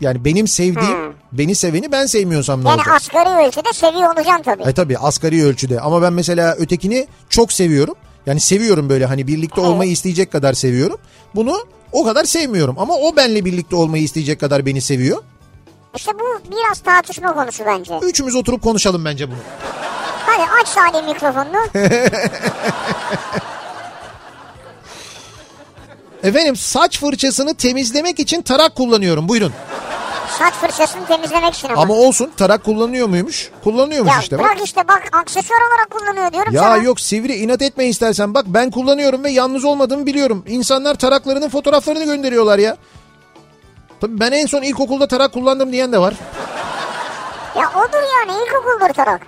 yani benim sevdiğim Hı. beni seveni ben sevmiyorsam ne Yani olacak? asgari ölçüde seviyor olacaksın tabii. E tabii asgari ölçüde ama ben mesela ötekini çok seviyorum. Yani seviyorum böyle hani birlikte olmayı isteyecek kadar seviyorum. Bunu o kadar sevmiyorum ama o benle birlikte olmayı isteyecek kadar beni seviyor. İşte bu biraz tartışma konusu bence. Üçümüz oturup konuşalım bence bunu. Hadi aç Salih mikrofonunu. Efendim saç fırçasını temizlemek için tarak kullanıyorum buyurun. Saç fırçasını temizlemek için ama. Ama olsun tarak kullanıyor muymuş? Kullanıyormuş ya işte bırak bak. işte bak aksesuar olarak kullanıyor diyorum Ya sana. yok sivri inat etme istersen bak ben kullanıyorum ve yalnız olmadığımı biliyorum. İnsanlar taraklarının fotoğraflarını gönderiyorlar ya. Tabii ben en son ilkokulda tarak kullandım diyen de var. Ya odur yani ilkokuldur tarak.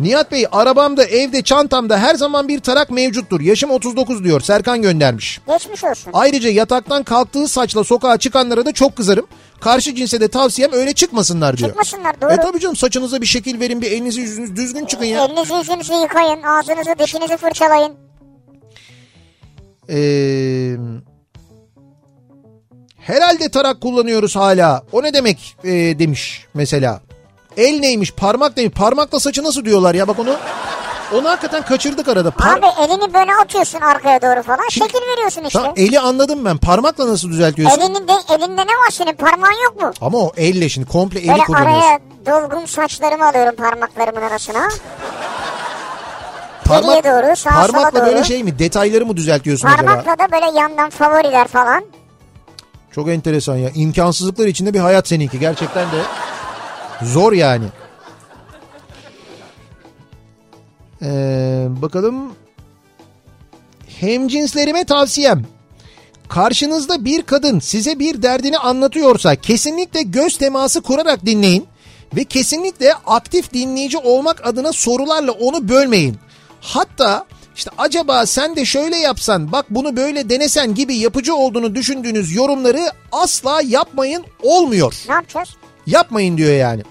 Nihat Bey arabamda evde çantamda her zaman bir tarak mevcuttur. Yaşım 39 diyor Serkan göndermiş. Geçmiş olsun. Ayrıca yataktan kalktığı saçla sokağa çıkanlara da çok kızarım. Karşı cinse de tavsiyem öyle çıkmasınlar diyor. Çıkmasınlar doğru. E tabii canım saçınıza bir şekil verin bir elinizi yüzünüz düzgün çıkın ya. Elinizi yüzünüzü yıkayın, ağzınızı dişinizi fırçalayın. Ee, Herhalde tarak kullanıyoruz hala. O ne demek e, demiş mesela. El neymiş parmak neymiş parmakla saçı nasıl diyorlar ya bak onu. Onu hakikaten kaçırdık arada. Par- Abi elini böyle atıyorsun arkaya doğru falan. Şimdi- Şekil veriyorsun işte. Tamam, eli anladım ben. Parmakla nasıl düzeltiyorsun? Elinin de, elinde ne var senin parmağın yok mu? Ama o elle şimdi komple eli Böyle kullanıyorsun. araya dolgun saçlarımı alıyorum parmaklarımın arasına. Parmak, geriye doğru, sağa parmakla sola böyle doğru. şey mi? Detayları mı düzeltiyorsun acaba? Parmakla da böyle yandan favoriler falan. Çok enteresan ya. İmkansızlıklar içinde bir hayat seninki. Gerçekten de zor yani. Ee, bakalım. Hemcinslerime tavsiyem. Karşınızda bir kadın size bir derdini anlatıyorsa kesinlikle göz teması kurarak dinleyin ve kesinlikle aktif dinleyici olmak adına sorularla onu bölmeyin. Hatta işte acaba sen de şöyle yapsan bak bunu böyle denesen gibi yapıcı olduğunu düşündüğünüz yorumları asla yapmayın olmuyor. Ne yapacağız? Yapmayın diyor yani.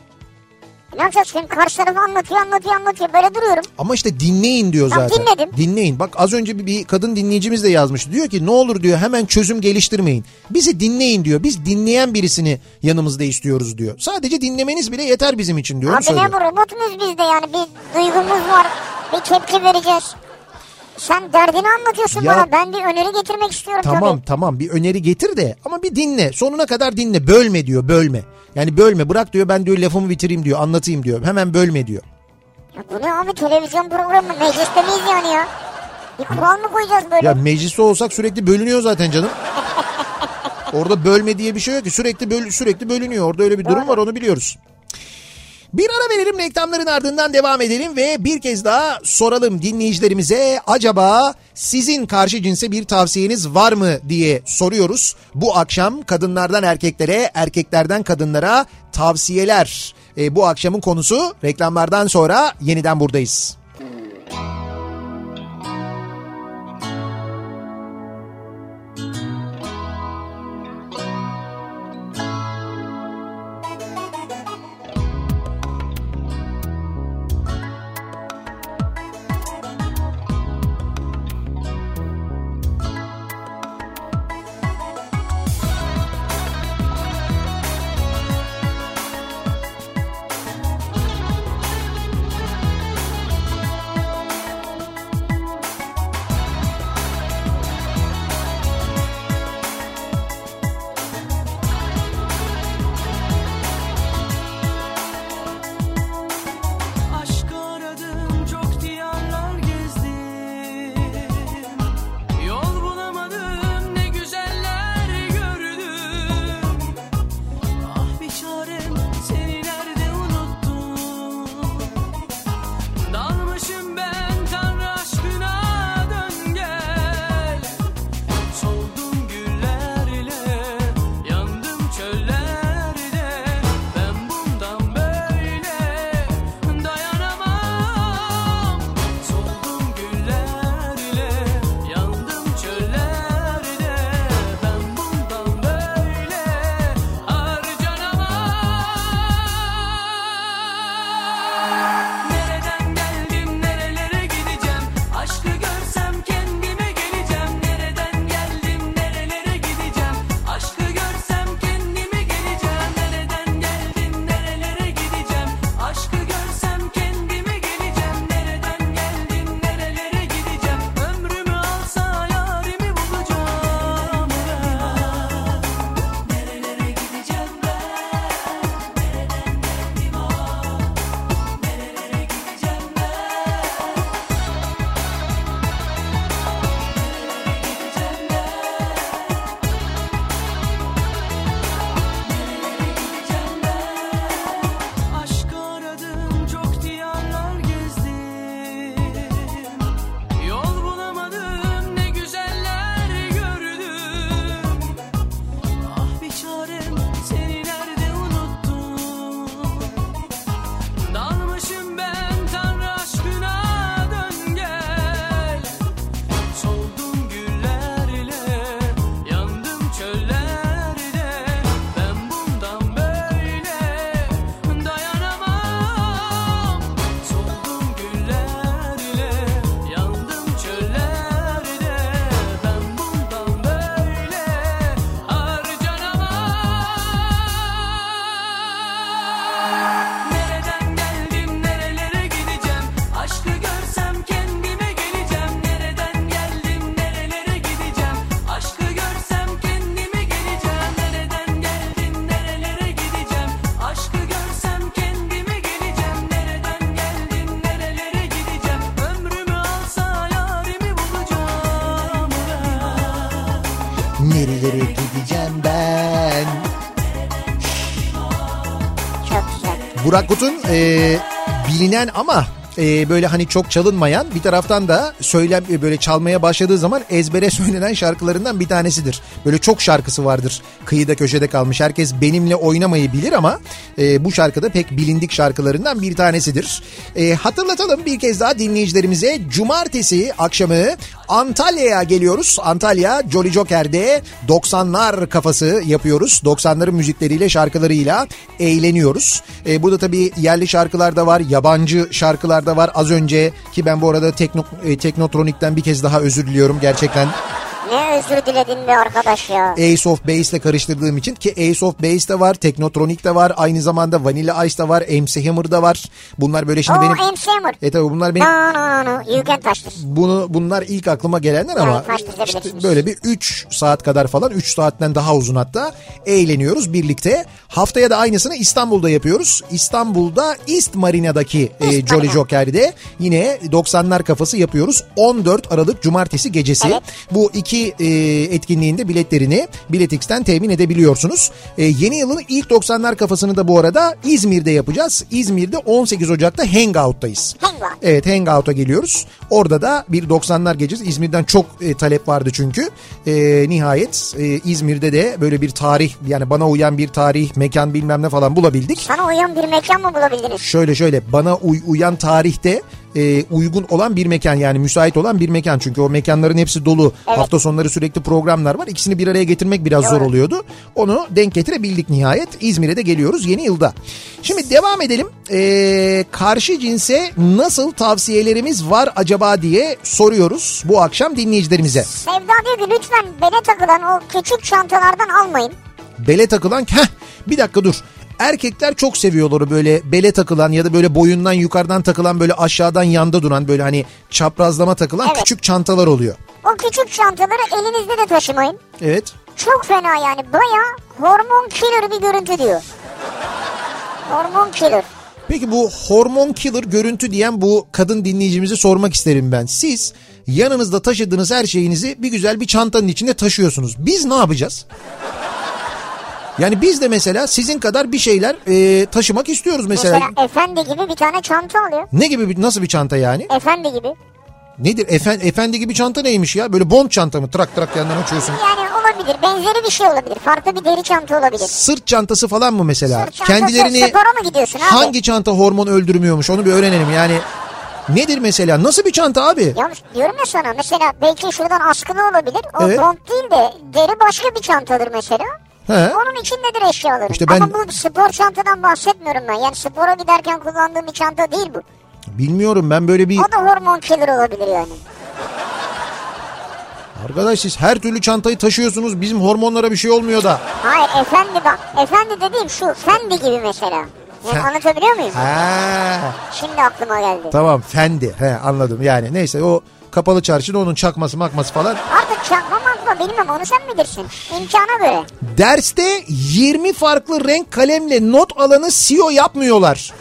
Ne yapacağız? Şimdi karşı tarafı anlatıyor anlatıyor anlatıyor. Böyle duruyorum. Ama işte dinleyin diyor Tamam, zaten. dinledim. Dinleyin. Bak az önce bir, bir kadın dinleyicimiz de yazmıştı. Diyor ki ne olur diyor hemen çözüm geliştirmeyin. Bizi dinleyin diyor. Biz dinleyen birisini yanımızda istiyoruz diyor. Sadece dinlemeniz bile yeter bizim için diyor. Abi söylüyor. ne bu robot muyuz biz de yani? Bir duygumuz var. Bir tepki vereceğiz. Sen derdini anlatıyorsun Ya- bana. Ben bir öneri getirmek istiyorum Tamam tabii. tamam bir öneri getir de ama bir dinle. Sonuna kadar dinle. Bölme diyor bölme. Yani bölme bırak diyor ben diyor lafımı bitireyim diyor anlatayım diyor. Hemen bölme diyor. Ya bu ne abi televizyon programı? Mecliste miyiz yani ya? Bir kural mı koyacağız böyle? Ya mecliste olsak sürekli bölünüyor zaten canım. Orada bölme diye bir şey yok ki sürekli böl sürekli bölünüyor. Orada öyle bir durum var onu biliyoruz. Bir ara verelim reklamların ardından devam edelim ve bir kez daha soralım dinleyicilerimize acaba sizin karşı cinse bir tavsiyeniz var mı diye soruyoruz. Bu akşam kadınlardan erkeklere, erkeklerden kadınlara tavsiyeler. E, bu akşamın konusu reklamlardan sonra yeniden buradayız. Burak Kut'un e, bilinen ama e, böyle hani çok çalınmayan bir taraftan da söylem e, böyle çalmaya başladığı zaman ezbere söylenen şarkılarından bir tanesidir. Böyle çok şarkısı vardır kıyıda köşede kalmış. Herkes benimle oynamayı bilir ama e, bu şarkıda pek bilindik şarkılarından bir tanesidir. E, hatırlatalım bir kez daha dinleyicilerimize cumartesi akşamı Antalya'ya geliyoruz. Antalya Jolly Joker'de 90'lar kafası yapıyoruz. 90'ların müzikleriyle şarkılarıyla eğleniyoruz. E, burada tabii yerli şarkılar da var, yabancı şarkılar da var. Az önce ki ben bu arada tekno, e, Teknotronik'ten bir kez daha özür diliyorum gerçekten. Özür diledin be arkadaş ya. Ace of Base ile karıştırdığım için ki Ace of Base de var, Teknotronik de var, aynı zamanda Vanilla Ice de var, MC Hammer da var. Bunlar böyle şimdi O benim... MC Hammer. E tabii bunlar benim No no no. You can touch this. bunu bunlar ilk aklıma gelenler ama dizebilirsiniz? işte böyle bir 3 saat kadar falan 3 saatten daha uzun hatta eğleniyoruz birlikte. Haftaya da aynısını İstanbul'da yapıyoruz. İstanbul'da East Marina'daki e, East Jolly Marina. Joker'de yine 90'lar kafası yapıyoruz. 14 Aralık Cumartesi gecesi. Evet. Bu iki e, etkinliğinde biletlerini Biletix'ten temin edebiliyorsunuz. E, yeni yılın ilk 90'lar kafasını da bu arada İzmir'de yapacağız. İzmir'de 18 Ocak'ta Hangout'tayız. Hangout. Evet Hangout'a geliyoruz. Orada da bir 90'lar gecesi. İzmir'den çok e, talep vardı çünkü. E, nihayet e, İzmir'de de böyle bir tarih yani bana uyan bir tarih, mekan bilmem ne falan bulabildik. Sana uyan bir mekan mı bulabildiniz? Şöyle şöyle bana uy- uyan tarihte e, uygun olan bir mekan yani müsait olan bir mekan. Çünkü o mekanların hepsi dolu. Evet. Hafta sonları sürekli programlar var. İkisini bir araya getirmek biraz zor Doğru. oluyordu. Onu denk getirebildik nihayet. İzmir'e de geliyoruz yeni yılda. Şimdi devam edelim. E, karşı cinse nasıl tavsiyelerimiz var acaba diye soruyoruz bu akşam dinleyicilerimize. Sevda diyor ki lütfen bele takılan o küçük çantalardan almayın. Bele takılan heh, bir dakika dur. Erkekler çok seviyorlar böyle bele takılan ya da böyle boyundan yukarıdan takılan böyle aşağıdan yanda duran böyle hani çaprazlama takılan Evet. küçük çantalar oluyor. O küçük çantaları elinizde de taşımayın. Evet. Çok fena yani baya hormon killer bir görüntü diyor. Hormon killer. Peki bu hormon killer görüntü diyen bu kadın dinleyicimize sormak isterim ben. Siz yanınızda taşıdığınız her şeyinizi bir güzel bir çantanın içinde taşıyorsunuz. Biz ne yapacağız? Yani biz de mesela sizin kadar bir şeyler e, taşımak istiyoruz mesela. Mesela efendi gibi bir tane çanta alıyor. Ne gibi nasıl bir çanta yani? Efendi gibi. Nedir? Efendi, efendi gibi çanta neymiş ya? Böyle bond çanta mı? Trak trak yandan açıyorsun. Yani olabilir. Benzeri bir şey olabilir. Farklı bir deri çanta olabilir. Sırt çantası falan mı mesela? Sırt çantası, Kendilerini spora mı gidiyorsun abi? hangi çanta hormon öldürmüyormuş onu bir öğrenelim. Yani nedir mesela? Nasıl bir çanta abi? Ya diyorum ya sana mesela belki şuradan askılı olabilir. O Evet. bond değil de deri başka bir çantadır mesela. He. Onun içindedir eşyaların. İşte ben- Ama bu spor çantadan bahsetmiyorum ben. Yani spora giderken kullandığım bir çanta değil bu. Bilmiyorum ben böyle bir... O da hormon killer olabilir yani. Arkadaş siz her türlü çantayı taşıyorsunuz. Bizim hormonlara bir şey olmuyor da. Hayır efendi bak. Efendi dediğim şu fendi gibi mesela. Yani anlatabiliyor muyum? Ha, Şimdi aklıma geldi. tamam fendi. He, anladım yani. Neyse o kapalı çarşıda onun çakması makması falan. Artık çakmamak mı bilmem onu sen bilirsin. İmkana göre. Derste 20 farklı renk kalemle not alanı CEO yapmıyorlar.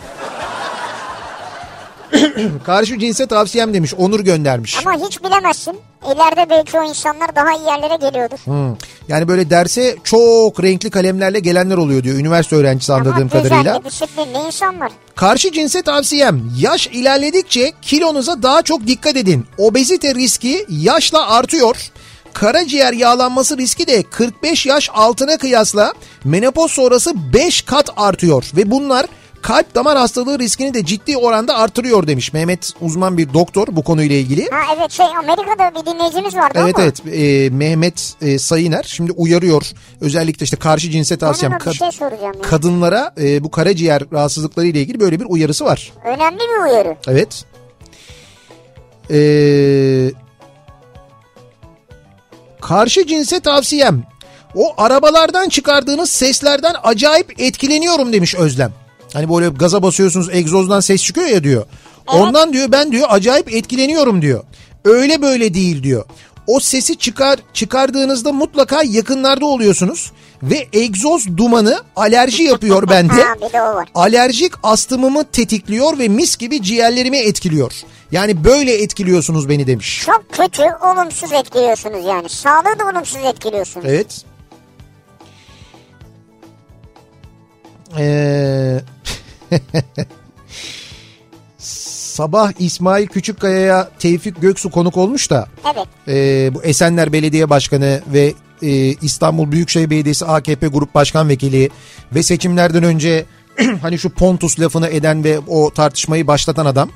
Karşı cinse tavsiyem demiş. Onur göndermiş. Ama hiç bilemezsin. İleride belki o insanlar daha iyi yerlere geliyordur. Hmm. Yani böyle derse çok renkli kalemlerle gelenler oluyor diyor. Üniversite öğrencisi anladığım Ama kadarıyla. disiplinli insan var. Karşı cinse tavsiyem yaş ilerledikçe kilonuza daha çok dikkat edin. Obezite riski yaşla artıyor. Karaciğer yağlanması riski de 45 yaş altına kıyasla menopoz sonrası 5 kat artıyor. Ve bunlar kalp damar hastalığı riskini de ciddi oranda artırıyor demiş. Mehmet uzman bir doktor bu konuyla ilgili. Ha evet şey Amerika'da bir dinleyicimiz vardı Evet ama. evet e, Mehmet e, Sayıner şimdi uyarıyor özellikle işte karşı cinse tavsiyem kad- şey soracağım ya. kadınlara e, bu karaciğer rahatsızlıkları ile ilgili böyle bir uyarısı var. Önemli bir uyarı. Evet. Ee, karşı cinse tavsiyem. O arabalardan çıkardığınız seslerden acayip etkileniyorum demiş Özlem. Hani böyle gaza basıyorsunuz egzozdan ses çıkıyor ya diyor. Ondan diyor ben diyor acayip etkileniyorum diyor. Öyle böyle değil diyor. O sesi çıkar çıkardığınızda mutlaka yakınlarda oluyorsunuz ve egzoz dumanı alerji yapıyor bende. Alerjik astımımı tetikliyor ve mis gibi ciğerlerimi etkiliyor. Yani böyle etkiliyorsunuz beni demiş. Çok kötü, olumsuz etkiliyorsunuz yani. Sağlığı da olumsuz etkiliyorsunuz. Evet. Ee, sabah İsmail Küçükkaya'ya Tevfik Göksu konuk olmuş da Evet. e, bu Esenler Belediye Başkanı ve e, İstanbul Büyükşehir Belediyesi AKP Grup Başkan Vekili ve seçimlerden önce hani şu Pontus lafını eden ve o tartışmayı başlatan adam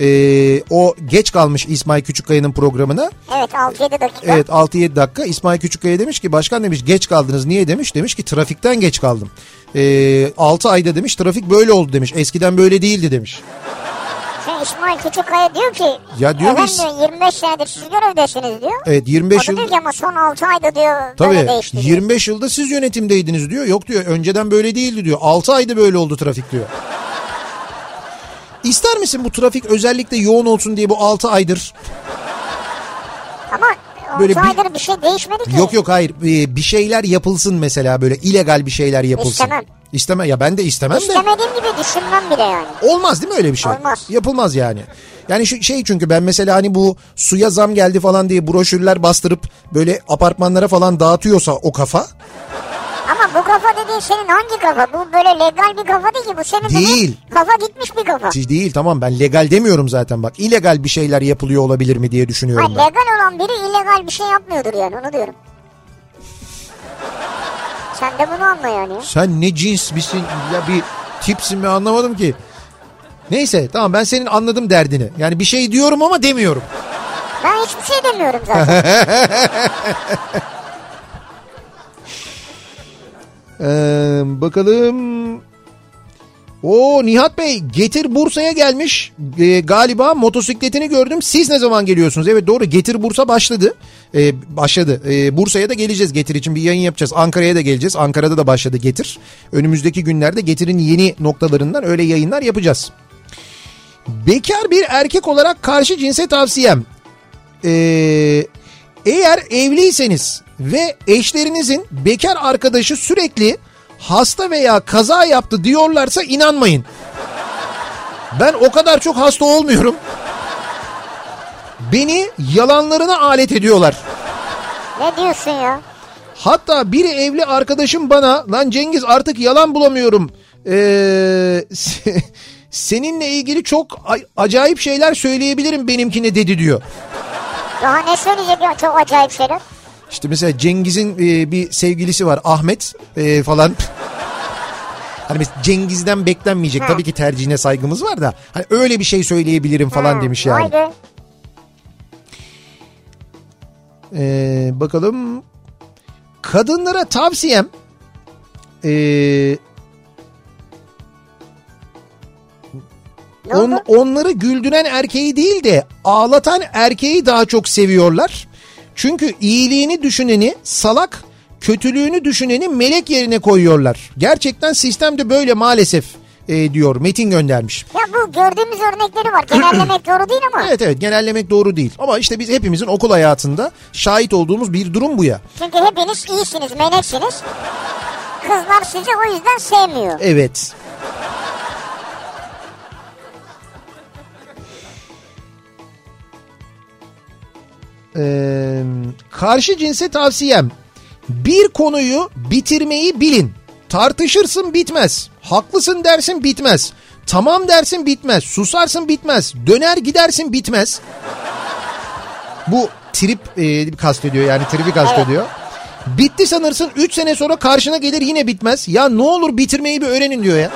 e, o geç kalmış İsmail Küçükkaya'nın programına. Evet 6-7 dakika. Evet 6-7 dakika İsmail Küçükkaya demiş ki başkan demiş geç kaldınız niye demiş demiş ki trafikten geç kaldım. Ee, 6 ayda demiş trafik böyle oldu demiş eskiden böyle değildi demiş. Şey, İsmail Küçükkaya diyor ki Ya diyor biz- diyor, 25 senedir siz görevdesiniz diyor. Evet 25 o da yıl diyor ki ama son 6 ayda diyor böyle tabii değişti. diyor. 25 yılda siz yönetimdeydiniz diyor yok diyor önceden böyle değildi diyor 6 ayda böyle oldu trafik diyor. İster misin bu trafik özellikle yoğun olsun diye bu 6 aydır? Ama 6 Böyle bir- bir şey değişmedi ki. Yok yok hayır Ee, bir şeyler yapılsın mesela böyle illegal bir şeyler yapılsın. İstemem. İstemem ya ben de istemem de. İstemediğim gibi düşünmem bile yani. Olmaz değil mi öyle bir şey? Olmaz. Yapılmaz yani. Yani şu şey çünkü ben mesela hani bu suya zam geldi falan diye broşürler bastırıp böyle apartmanlara falan dağıtıyorsa o kafa bu kafa dediğin senin hangi kafa? Bu böyle legal bir kafa değil ki. Bu senin Değil. kafa gitmiş bir kafa. Siz değil tamam ben legal demiyorum zaten bak illegal bir şeyler yapılıyor olabilir mi diye düşünüyorum Hayır, ben. legal olan biri illegal bir şey yapmıyordur yani onu diyorum. Sen de bunu anla yani. Sen ne cins misin ya bir tipsin mi anlamadım ki. Neyse tamam ben senin anladım derdini. Yani bir şey diyorum ama demiyorum. Ben hiçbir şey demiyorum zaten. Ee, bakalım. O Nihat Bey Getir Bursa'ya gelmiş. Ee, galiba motosikletini gördüm. Siz ne zaman geliyorsunuz? Evet doğru Getir Bursa başladı. Ee, başladı. Ee, Bursa'ya da geleceğiz Getir için bir yayın yapacağız. Ankara'ya da geleceğiz. Ankara'da da başladı Getir. Önümüzdeki günlerde Getir'in yeni noktalarından öyle yayınlar yapacağız. Bekar bir erkek olarak karşı cinse tavsiyem. Ee, eğer evliyseniz ve eşlerinizin bekar arkadaşı sürekli hasta veya kaza yaptı diyorlarsa inanmayın. Ben o kadar çok hasta olmuyorum. Beni yalanlarına alet ediyorlar. ne diyorsun ya? Hatta biri evli arkadaşım bana lan Cengiz artık yalan bulamıyorum. Ee, seninle ilgili çok acayip şeyler söyleyebilirim benimkine dedi diyor. Daha ne söyleyecek ya çok acayip şeyler. İşte mesela Cengiz'in e, bir sevgilisi var Ahmet e, falan. Hani mesela Cengiz'den beklenmeyecek. Ha. Tabii ki tercihine saygımız var da. Hani öyle bir şey söyleyebilirim falan Ha, demiş yani. Be. Ee, bakalım. Kadınlara tavsiyem ee, on, onları güldüren erkeği değil de ağlatan erkeği daha çok seviyorlar. Çünkü iyiliğini düşüneni salak, kötülüğünü düşüneni melek yerine koyuyorlar. Gerçekten sistemde böyle maalesef e, diyor Metin göndermiş. Ya bu gördüğümüz örnekleri var. Genellemek doğru değil ama. Evet evet genellemek doğru değil ama işte biz hepimizin okul hayatında şahit olduğumuz bir durum bu ya. Çünkü hepiniz iyisiniz, meleksiniz. Kızlar sizi o yüzden sevmiyor. Evet. Ee, karşı cinse tavsiyem bir konuyu bitirmeyi bilin. Tartışırsın bitmez. Haklısın dersin bitmez. Tamam dersin bitmez. Susarsın bitmez. Döner gidersin bitmez. Bu trip e, kastediyor yani tribi kastediyor. Bitti sanırsın 3 sene sonra karşına gelir yine bitmez. Ya ne olur bitirmeyi bir öğrenin diyor ya.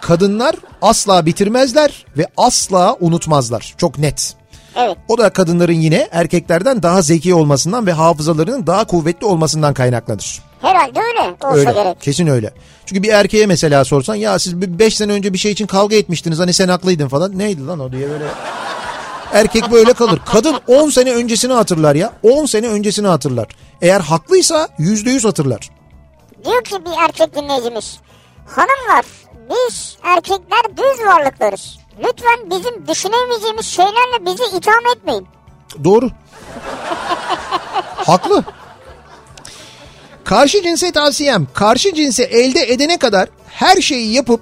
Kadınlar asla bitirmezler ve asla unutmazlar. Çok net. Evet. O da kadınların yine erkeklerden daha zeki olmasından ve hafızalarının daha kuvvetli olmasından kaynaklanır. Herhalde öyle olsa Öyle. gerek. Kesin öyle. Çünkü bir erkeğe mesela sorsan ya siz 5 sene önce bir şey için kavga etmiştiniz hani sen haklıydın falan. Neydi lan o diye böyle. Erkek böyle kalır. Kadın 10 sene öncesini hatırlar ya. 10 sene öncesini hatırlar. Eğer haklıysa %100 hatırlar. Diyor ki bir erkek dinleyicimiz. Hanımlar biz erkekler düz varlıklarız. Lütfen bizim düşünemeyeceğimiz şeylerle bizi itham etmeyin. Doğru. Haklı. Karşı cinse tavsiyem karşı cinse elde edene kadar her şeyi yapıp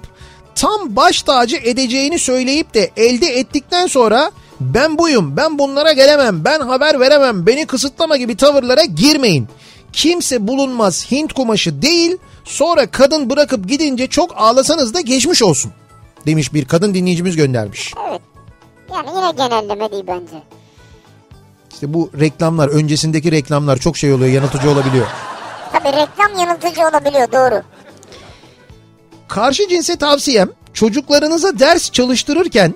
tam baş tacı edeceğini söyleyip de elde ettikten sonra ben buyum, ben bunlara gelemem, ben haber veremem, beni kısıtlama gibi tavırlara girmeyin. Kimse bulunmaz Hint kumaşı değil, sonra kadın bırakıp gidince çok ağlasanız da geçmiş olsun. Demiş bir kadın dinleyicimiz göndermiş. Evet. Yani yine genelleme değil bence. İşte bu reklamlar, öncesindeki reklamlar çok şey oluyor, yanıltıcı olabiliyor. Tabii reklam yanıltıcı olabiliyor doğru. Karşı cinse tavsiyem çocuklarınıza ders çalıştırırken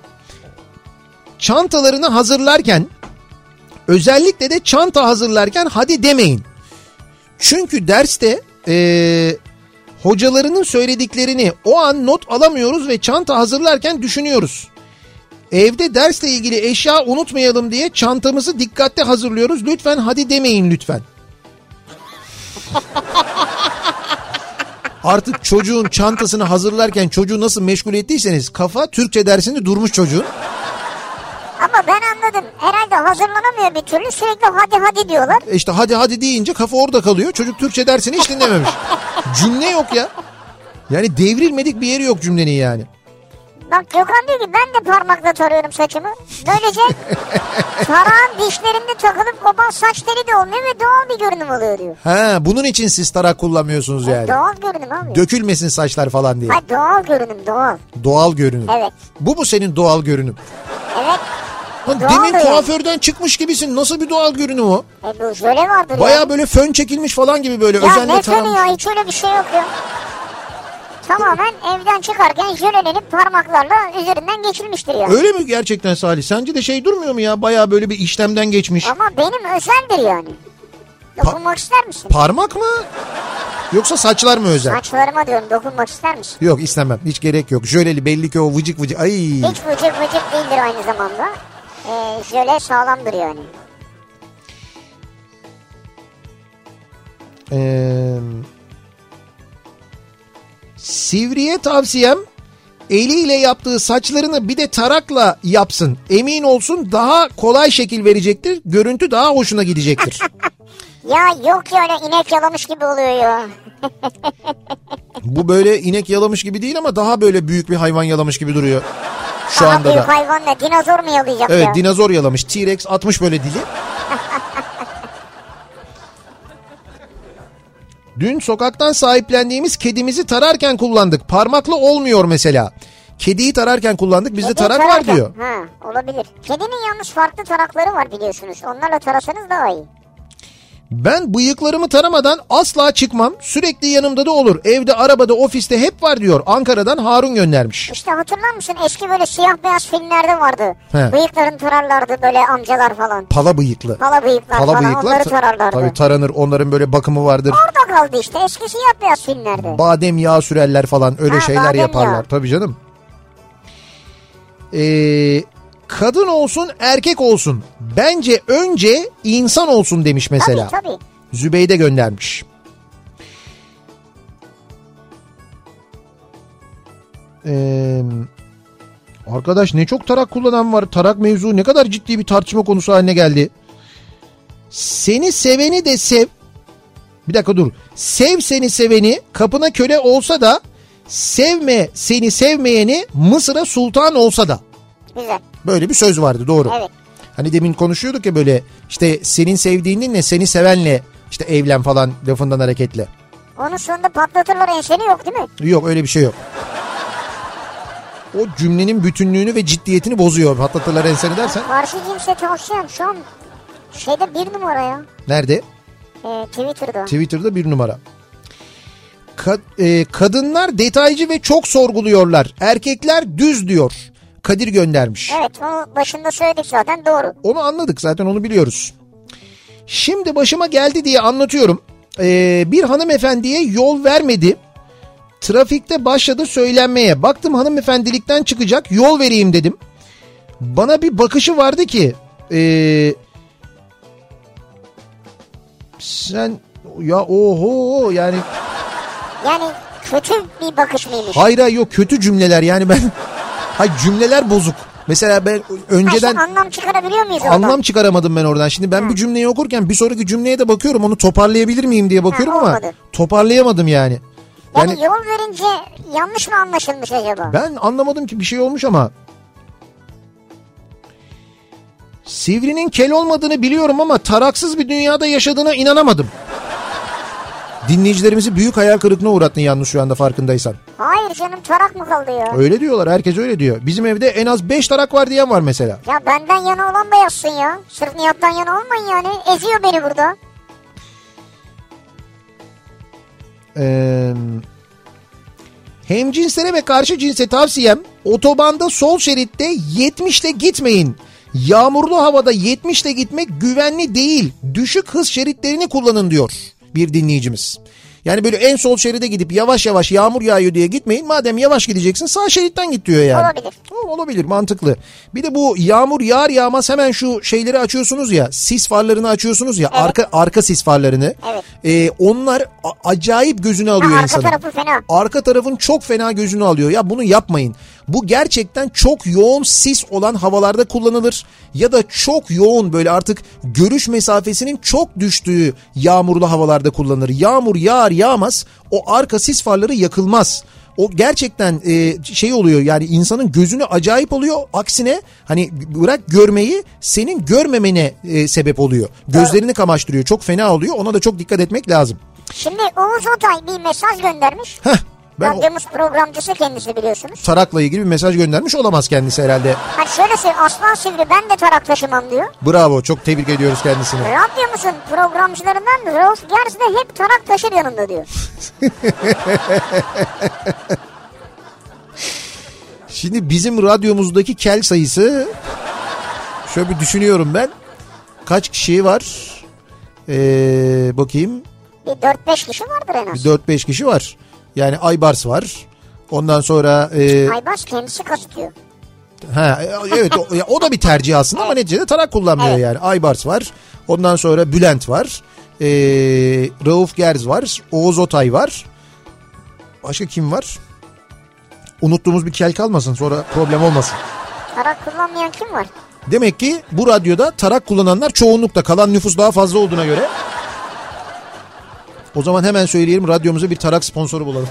çantalarını hazırlarken özellikle de çanta hazırlarken hadi demeyin. Çünkü derste eee, hocalarının söylediklerini o an not alamıyoruz ve çanta hazırlarken düşünüyoruz. Evde dersle ilgili eşya unutmayalım diye çantamızı dikkatli hazırlıyoruz. Lütfen hadi demeyin lütfen. Artık çocuğun çantasını hazırlarken çocuğu nasıl meşgul ettiyseniz kafa Türkçe dersinde durmuş çocuğun. Ama ben anladım. Herhalde hazırlanamıyor bir türlü. Sürekli hadi hadi diyorlar. E İşte hadi hadi deyince kafa orada kalıyor. Çocuk Türkçe dersini hiç dinlememiş. Cümle yok ya. Yani devrilmedik bir yeri yok cümlenin yani. Bak Gökhan diyor ki ben de parmakla tarıyorum saçımı. Böylece tarağın dişlerinde takılıp kopan saç teli de olmuyor ve doğal bir görünüm oluyor diyor. Ha bunun için siz tarak kullanmıyorsunuz yani. Doğal görünüm abi. Dökülmesin saçlar falan diye. Hayır doğal görünüm doğal. Doğal görünüm. Evet. Bu mu senin doğal görünüm? Evet. Lan Doğal demin yani. kuaförden çıkmış gibisin. Nasıl bir doğal görünüm o? E bu jöle vardır Baya ya. böyle fön çekilmiş falan gibi böyle Ya özenle ne fönü ya hiç öyle bir şey yok ya. Tamamen evden çıkarken jölelenip parmaklarla üzerinden geçilmiştir ya. Öyle mi gerçekten Salih? Sence de şey durmuyor mu ya? Baya böyle bir işlemden geçmiş. Ama benim özeldir yani. Dokunmak ister misin? Parmak mı? Yoksa saçlar mı özel? Saçlarıma diyorum dokunmak ister misin? Yok istemem. Hiç gerek yok. Jöleli belli ki o vıcık vıcık. Ay. Hiç vıcık vıcık değildir aynı zamanda. Ee, jöle sağlamdır yani. Ee, Sivriye tavsiyem eliyle yaptığı saçlarını bir de tarakla yapsın. Emin olsun daha kolay şekil verecektir. Görüntü daha hoşuna gidecektir. Ya yok ya öyle inek yalamış gibi oluyor ya. Bu böyle inek yalamış gibi değil ama daha böyle büyük bir hayvan yalamış gibi duruyor. Şu Daha anda büyük da. hayvan ne? Dinozor mu yalayacak Evet ya? dinozor yalamış. T-Rex atmış böyle dili. Dün sokaktan sahiplendiğimiz kedimizi tararken kullandık. Parmakla olmuyor mesela. Kediyi tararken kullandık. Bizde tarak var tararken- diyor. Ha olabilir. Kedinin yalnız farklı tarakları var biliyorsunuz. Onlarla tarasanız daha iyi. Ben bıyıklarımı taramadan asla çıkmam. Sürekli yanımda da olur. Evde, arabada, ofiste hep var diyor. Ankara'dan Harun göndermiş. İşte hatırlar mısın eski böyle siyah beyaz filmlerde vardı. He. Bıyıklarını tararlardı böyle amcalar falan. Pala bıyıklı. Pala bıyıklar Pala falan bıyıklar onları ta- tararlardı. tabii taranır. Onların böyle bakımı vardır. Orada kaldı işte eski siyah beyaz filmlerde. Badem yağı sürerler falan öyle Ha, şeyler yaparlar. yağı. Tabii canım. Ee, kadın olsun erkek olsun. Bence önce insan olsun demiş mesela. Tabii tabii. Zübeyde göndermiş. Ee, arkadaş ne çok tarak kullanan var. Tarak mevzu ne kadar ciddi bir tartışma konusu haline geldi. Seni seveni de sev. Bir dakika dur. Sev seni seveni kapına köle olsa da sevme seni sevmeyeni Mısır'a sultan olsa da. Güzel. Böyle bir söz vardı doğru. Evet. Hani demin konuşuyorduk ya böyle işte senin sevdiğininle seni sevenle işte evlen falan lafından hareketle. Onun sonunda patlatırlar enseni yok değil mi? Yok öyle bir şey yok. O cümlenin bütünlüğünü ve ciddiyetini bozuyor. Patlatırlar enseni dersen. Karşı cinse tavsiyem şu an şeyde bir numara ya. Nerede? Ee, Twitter'da. Twitter'da bir numara. Ka- e, kadınlar detaycı ve çok sorguluyorlar. Erkekler düz diyor. Kadir göndermiş. Evet onu başında söyledik zaten doğru. Onu anladık zaten onu biliyoruz. Şimdi başıma geldi diye anlatıyorum. Ee, bir hanımefendiye yol vermedi. Trafikte başladı söylenmeye. Baktım hanımefendilikten çıkacak yol vereyim dedim. Bana bir bakışı vardı ki ee, sen ya oho yani Yani kötü bir bakış mıymış? hayır yok kötü cümleler yani ben hayır cümleler bozuk. Mesela ben Ha, önceden işte anlam çıkarabiliyor muyuz oradan? Anlam çıkaramadım ben oradan. Şimdi ben bir cümleyi okurken bir sonraki cümleye de bakıyorum. Onu toparlayabilir miyim diye bakıyorum Ha, ama toparlayamadım yani. Yani, Yani yol verince yanlış mı anlaşılmış acaba? ben anlamadım ki bir şey olmuş ama Sivri'nin kel olmadığını biliyorum ama taraksız bir dünyada yaşadığına inanamadım. Dinleyicilerimizi büyük hayal kırıklığına uğrattın yalnız şu anda farkındaysan. Hayır canım tarak mı kaldı ya? Öyle diyorlar herkes öyle diyor. Bizim evde en az 5 tarak var diyen var mesela. Ya benden yana olan beyazsın ya. Sırf Nihat'tan yana olmayın yani. Eziyor beni burada. Ee, hem cinslere ve karşı cinse tavsiyem otobanda sol şeritte 70'te gitmeyin. Yağmurlu havada 70'te gitmek güvenli değil. Düşük hız şeritlerini kullanın diyor bir dinleyicimiz. Yani böyle en sol şeride gidip yavaş yavaş yağmur yağıyor diye gitmeyin. Madem yavaş gideceksin sağ şeritten git diyor yani. Olabilir. Olabilir mantıklı. Bir de bu yağmur yağar yağmaz hemen şu şeyleri açıyorsunuz ya sis farlarını açıyorsunuz ya Evet. arka arka sis farlarını. Evet. Ee, onlar acayip gözünü Ha, alıyor arka insanın. tarafı fena. Arka tarafın çok fena gözünü alıyor. Ya bunu yapmayın. Bu gerçekten çok yoğun sis olan havalarda kullanılır. Ya da çok yoğun böyle artık görüş mesafesinin çok düştüğü yağmurlu havalarda kullanılır. Yağmur yağar yağmaz o arka sis farları yakılmaz. O gerçekten e, şey oluyor yani insanın gözünü acayip oluyor. Aksine hani bırak görmeyi senin görmemene e, sebep oluyor. Gözlerini kamaştırıyor. Çok fena oluyor. Ona da çok dikkat etmek lazım. Şimdi Oğuz Otay bir mesaj göndermiş. Heh, ben o- Radyomuz programcısı kendisi biliyorsunuz. tarakla ilgili bir mesaj göndermiş olamaz kendisi herhalde. Hani şöyle söyleyeyim Aslan Sivri ben de tarak taşımam diyor. Bravo çok tebrik ediyoruz kendisini. Radyomuzun programcılarından Rolf Gers de hep tarak taşır yanında diyor. Şimdi bizim radyomuzdaki kel sayısı şöyle bir düşünüyorum ben. Kaç kişi var? Ee, bakayım. Bir 4-5 kişi vardır en az. 4-5 kişi var. Yani Aybars var. Ondan sonra e, Aybars kendisi kasıtıyor. ha e, evet o, o da bir tercih aslında ama neticede tarak kullanmıyor Evet. yani. Aybars var. Ondan sonra Bülent var. E, Rauf Gerz var. Oğuz Otay var. Başka kim var? Unuttuğumuz bir kel kalmasın sonra problem olmasın. Tarak kullanmayan kim var? Demek ki bu radyoda tarak kullananlar çoğunlukta kalan nüfus daha fazla olduğuna göre. O zaman hemen söyleyelim radyomuza bir tarak sponsoru bulalım.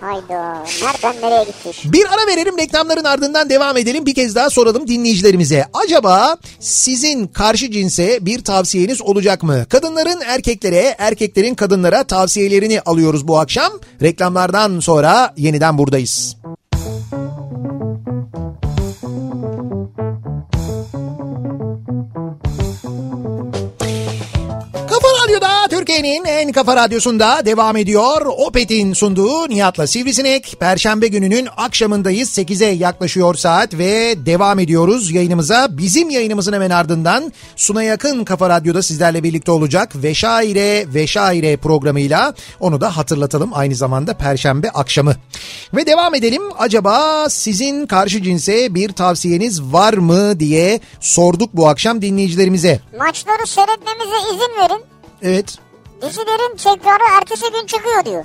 Hayda. Nereden nereye gitmiş? Bir ara verelim reklamların ardından devam edelim. Bir kez daha soralım dinleyicilerimize. Acaba sizin karşı cinse bir tavsiyeniz olacak mı? Kadınların erkeklere, erkeklerin kadınlara tavsiyelerini alıyoruz bu akşam. Reklamlardan sonra yeniden buradayız. Kafa Radyo'da Türkiye'nin en kafa radyosunda devam ediyor. Opet'in sunduğu Nihat'la Sivrisinek. Perşembe gününün akşamındayız. 8'e yaklaşıyor saat ve devam ediyoruz yayınımıza. Bizim yayınımızın hemen ardından Suna Yakın Kafa Radyo'da sizlerle birlikte olacak. Veşaire Veşaire programıyla onu da hatırlatalım aynı zamanda Perşembe akşamı. Ve devam edelim. Acaba sizin karşı cinse bir tavsiyeniz var mı diye sorduk bu akşam dinleyicilerimize. Maçları seyretmemize izin verin. Evet. Dizilerin tekrarı ertesi gün çıkıyor diyor.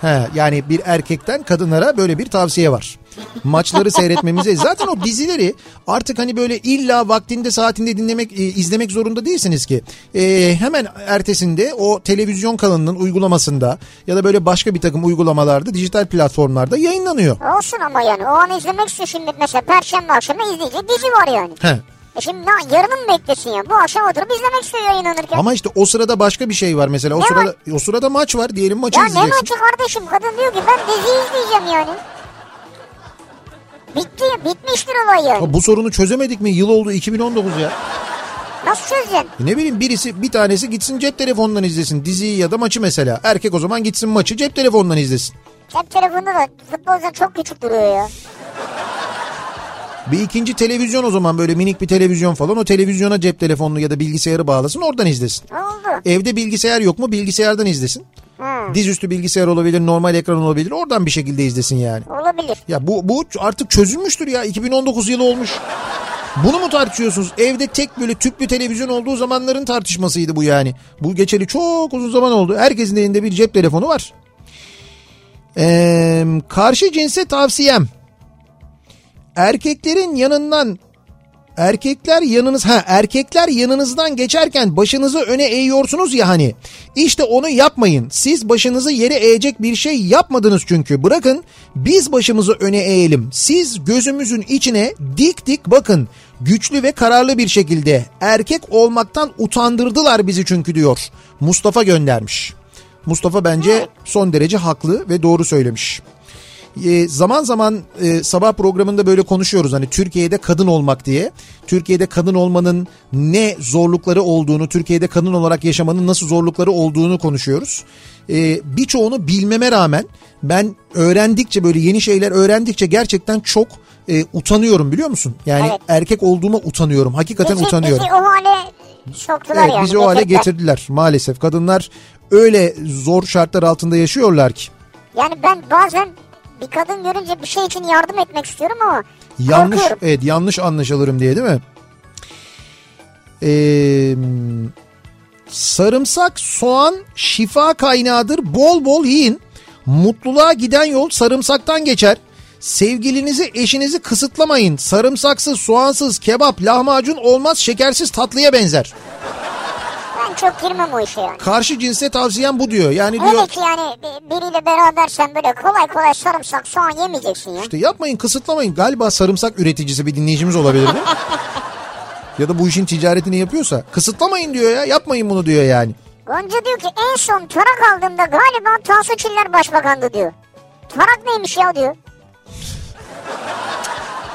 He, yani bir erkekten kadınlara böyle bir tavsiye var. Maçları seyretmemize zaten o dizileri artık hani böyle illa vaktinde saatinde dinlemek e, izlemek zorunda değilsiniz ki. E, hemen ertesinde o televizyon kanalının uygulamasında ya da böyle başka bir takım uygulamalarda dijital platformlarda yayınlanıyor. Olsun ama yani o an izlemek istiyor şimdi mesela perşembe akşamı izleyecek dizi var yani. He. E şimdi ne, yarını mı beklesin ya? Bu akşam oturup izlemek istiyor yayınlanırken. Ama işte o sırada başka bir şey var mesela. O Ne sırada o sırada maç var diyelim maçı ya ne izleyeceksin. maçı kardeşim? Kadın diyor ki ben dizi izleyeceğim yani. Bitti, bitmiştir olay yani. Ha, Bu sorunu çözemedik mi? Yıl oldu 2019 ya. Nasıl çözeceksin? Ne bileyim birisi bir tanesi gitsin cep telefonundan izlesin diziyi ya da maçı mesela. Erkek o zaman gitsin maçı cep telefonundan izlesin. Cep telefonunda da futbolcular çok küçük duruyor ya. Bir ikinci televizyon o zaman böyle minik bir televizyon falan o televizyona cep telefonunu ya da bilgisayarı bağlasın oradan izlesin. Oldu? Evde bilgisayar yok mu bilgisayardan izlesin. Ha, Dizüstü bilgisayar olabilir normal ekran olabilir oradan bir şekilde izlesin yani. olabilir. Ya bu, bu artık çözülmüştür ya 2019 yılı olmuş. Bunu mu tartışıyorsunuz? Evde tek böyle tüplü televizyon olduğu zamanların tartışmasıydı bu yani. Bu geçeli çok uzun zaman oldu. Herkesin elinde bir cep telefonu var. Ee, karşı cinse tavsiyem. Erkeklerin yanından Erkekler yanınız ha erkekler yanınızdan geçerken başınızı öne eğiyorsunuz ya hani. İşte onu yapmayın. Siz başınızı yere eğecek bir şey yapmadınız çünkü. Bırakın biz başımızı öne eğelim. Siz gözümüzün içine dik dik bakın. Güçlü ve kararlı bir şekilde erkek olmaktan utandırdılar bizi çünkü diyor. Mustafa göndermiş. Mustafa bence son derece haklı ve doğru söylemiş. E, zaman zaman e, sabah programında böyle konuşuyoruz hani Türkiye'de kadın olmak diye. Türkiye'de kadın olmanın ne zorlukları olduğunu, Türkiye'de kadın olarak yaşamanın nasıl zorlukları olduğunu konuşuyoruz. E, birçoğunu bilmeme rağmen ben öğrendikçe böyle yeni şeyler öğrendikçe gerçekten çok e, utanıyorum biliyor musun? Yani Evet. erkek olduğuma utanıyorum. Hakikaten Bizi, utanıyorum. bizi o hale soktular Evet, yani. bizi o hale getirdiler. getirdiler maalesef. Kadınlar öyle zor şartlar altında yaşıyorlar ki. Yani ben bazen bir kadın görünce bir şey için yardım etmek istiyorum ama Yanlış korkuyorum. evet yanlış anlaşılırım diye değil mi? Ee, sarımsak, soğan şifa kaynağıdır. Bol bol yiyin. Mutluluğa giden yol sarımsaktan geçer. Sevgilinizi, eşinizi kısıtlamayın. Sarımsaksız, soğansız, kebap, lahmacun olmaz, şekersiz tatlıya benzer. Ben çok girmem o işe yani. Karşı cinse tavsiyem bu diyor. Yani diyor ki yani bir- biriyle berabersen böyle kolay kolay sarımsak soğan yemeyeceksin ya. İşte yapmayın kısıtlamayın. Galiba sarımsak üreticisi bir dinleyicimiz olabilir mi? ya da bu işin ticaretini yapıyorsa kısıtlamayın diyor ya yapmayın bunu diyor yani. Gonca diyor ki en son tarak aldığımda galiba Tansu Çiller başbakandı diyor. Tarak neymiş ya diyor.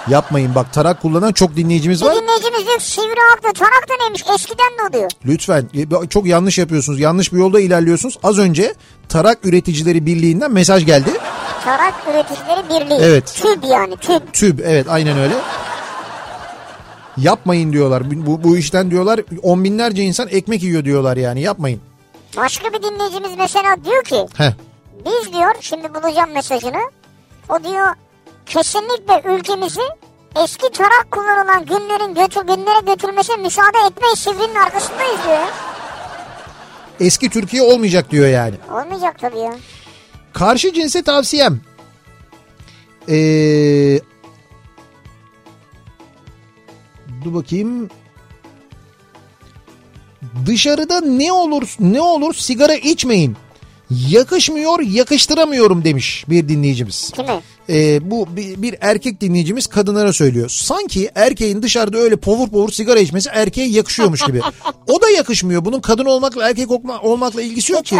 Yapmayın bak tarak kullanan çok dinleyicimiz Bir var. dinleyicimiz diyor sivri haklı tarak da neymiş eskiden de o diyor. Lütfen e, çok yanlış yapıyorsunuz. Yanlış bir yolda ilerliyorsunuz. Az önce Tarak Üreticileri Birliği'nden mesaj geldi. Tarak Üreticileri Birliği. Evet. TÜB yani TÜB. TÜB evet aynen öyle. Yapmayın diyorlar. Bu, bu işten diyorlar on binlerce insan ekmek yiyor diyorlar yani yapmayın. Başka bir dinleyicimiz mesela diyor ki Heh. biz diyor şimdi bulacağım mesajını. O diyor kesinlikle ülkemizi eski tarak kullanılan günlerin götür, günlere götürmesine müsaade etmeyiz sivrinin arkasındayız diyor. Eski Türkiye olmayacak diyor yani. Olmayacak tabii ya. Karşı cinse tavsiyem. Ee, dur bakayım. Dışarıda ne olur ne olur sigara içmeyin. Yakışmıyor yakıştıramıyorum demiş bir dinleyicimiz. Kimi? Ee, bu bir, bir erkek dinleyicimiz kadınlara söylüyor. Sanki erkeğin dışarıda öyle povur povur sigara içmesi erkeğe yakışıyormuş gibi. O da yakışmıyor. Bunun kadın olmakla erkek olma- olmakla ilgisi yok Hiç ki.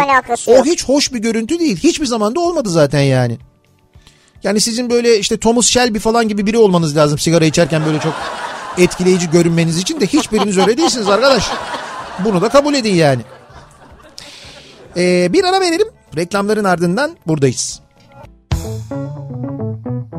O yok. hiç hoş bir görüntü değil. Hiçbir zaman da olmadı zaten yani. Yani sizin böyle işte Thomas Shelby falan gibi biri olmanız lazım sigara içerken böyle çok etkileyici görünmeniz için de hiçbiriniz öyle değilsiniz arkadaş. Bunu da kabul edin yani. Ee, bir ara verelim. Reklamların ardından buradayız. Kafa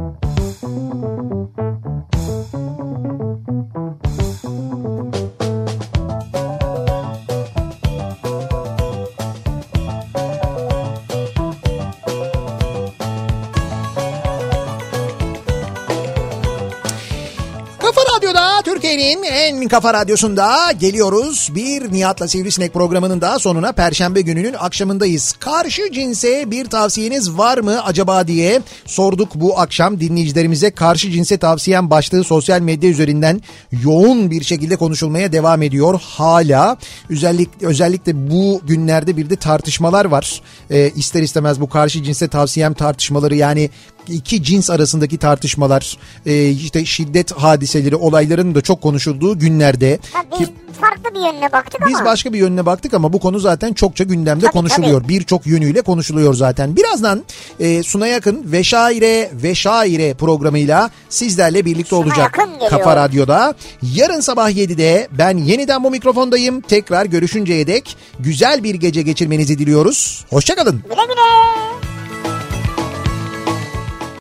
Türkiye'nin en kafa radyosunda geliyoruz. Bir Nihat'la Sivrisinek programının daha sonuna Perşembe gününün akşamındayız. Karşı cinse bir tavsiyeniz var mı acaba diye sorduk bu akşam dinleyicilerimize. Karşı cinse tavsiyen başlığı sosyal medya üzerinden yoğun bir şekilde konuşulmaya devam ediyor hala. Özellikle, özellikle bu günlerde bir de tartışmalar var. Ee, ister istemez bu karşı cinse tavsiyem tartışmaları yani iki cins arasındaki tartışmalar, e, işte şiddet hadiseleri, olayların da çok konuşulduğu günlerde Ha, biz ki farklı bir yönüne baktık biz ama. başka bir yönüne baktık ama bu konu zaten çokça gündemde Tabii, konuşuluyor. Birçok yönüyle konuşuluyor zaten. Birazdan e, Suna Yakın ve Şaire ve Şaire programıyla sizlerle birlikte Suna olacak. Kafa Radyo'da. Yarın sabah 7'de ben yeniden bu mikrofondayım. Tekrar görüşünceye dek güzel bir gece geçirmenizi diliyoruz. Hoşçakalın. Güle güle.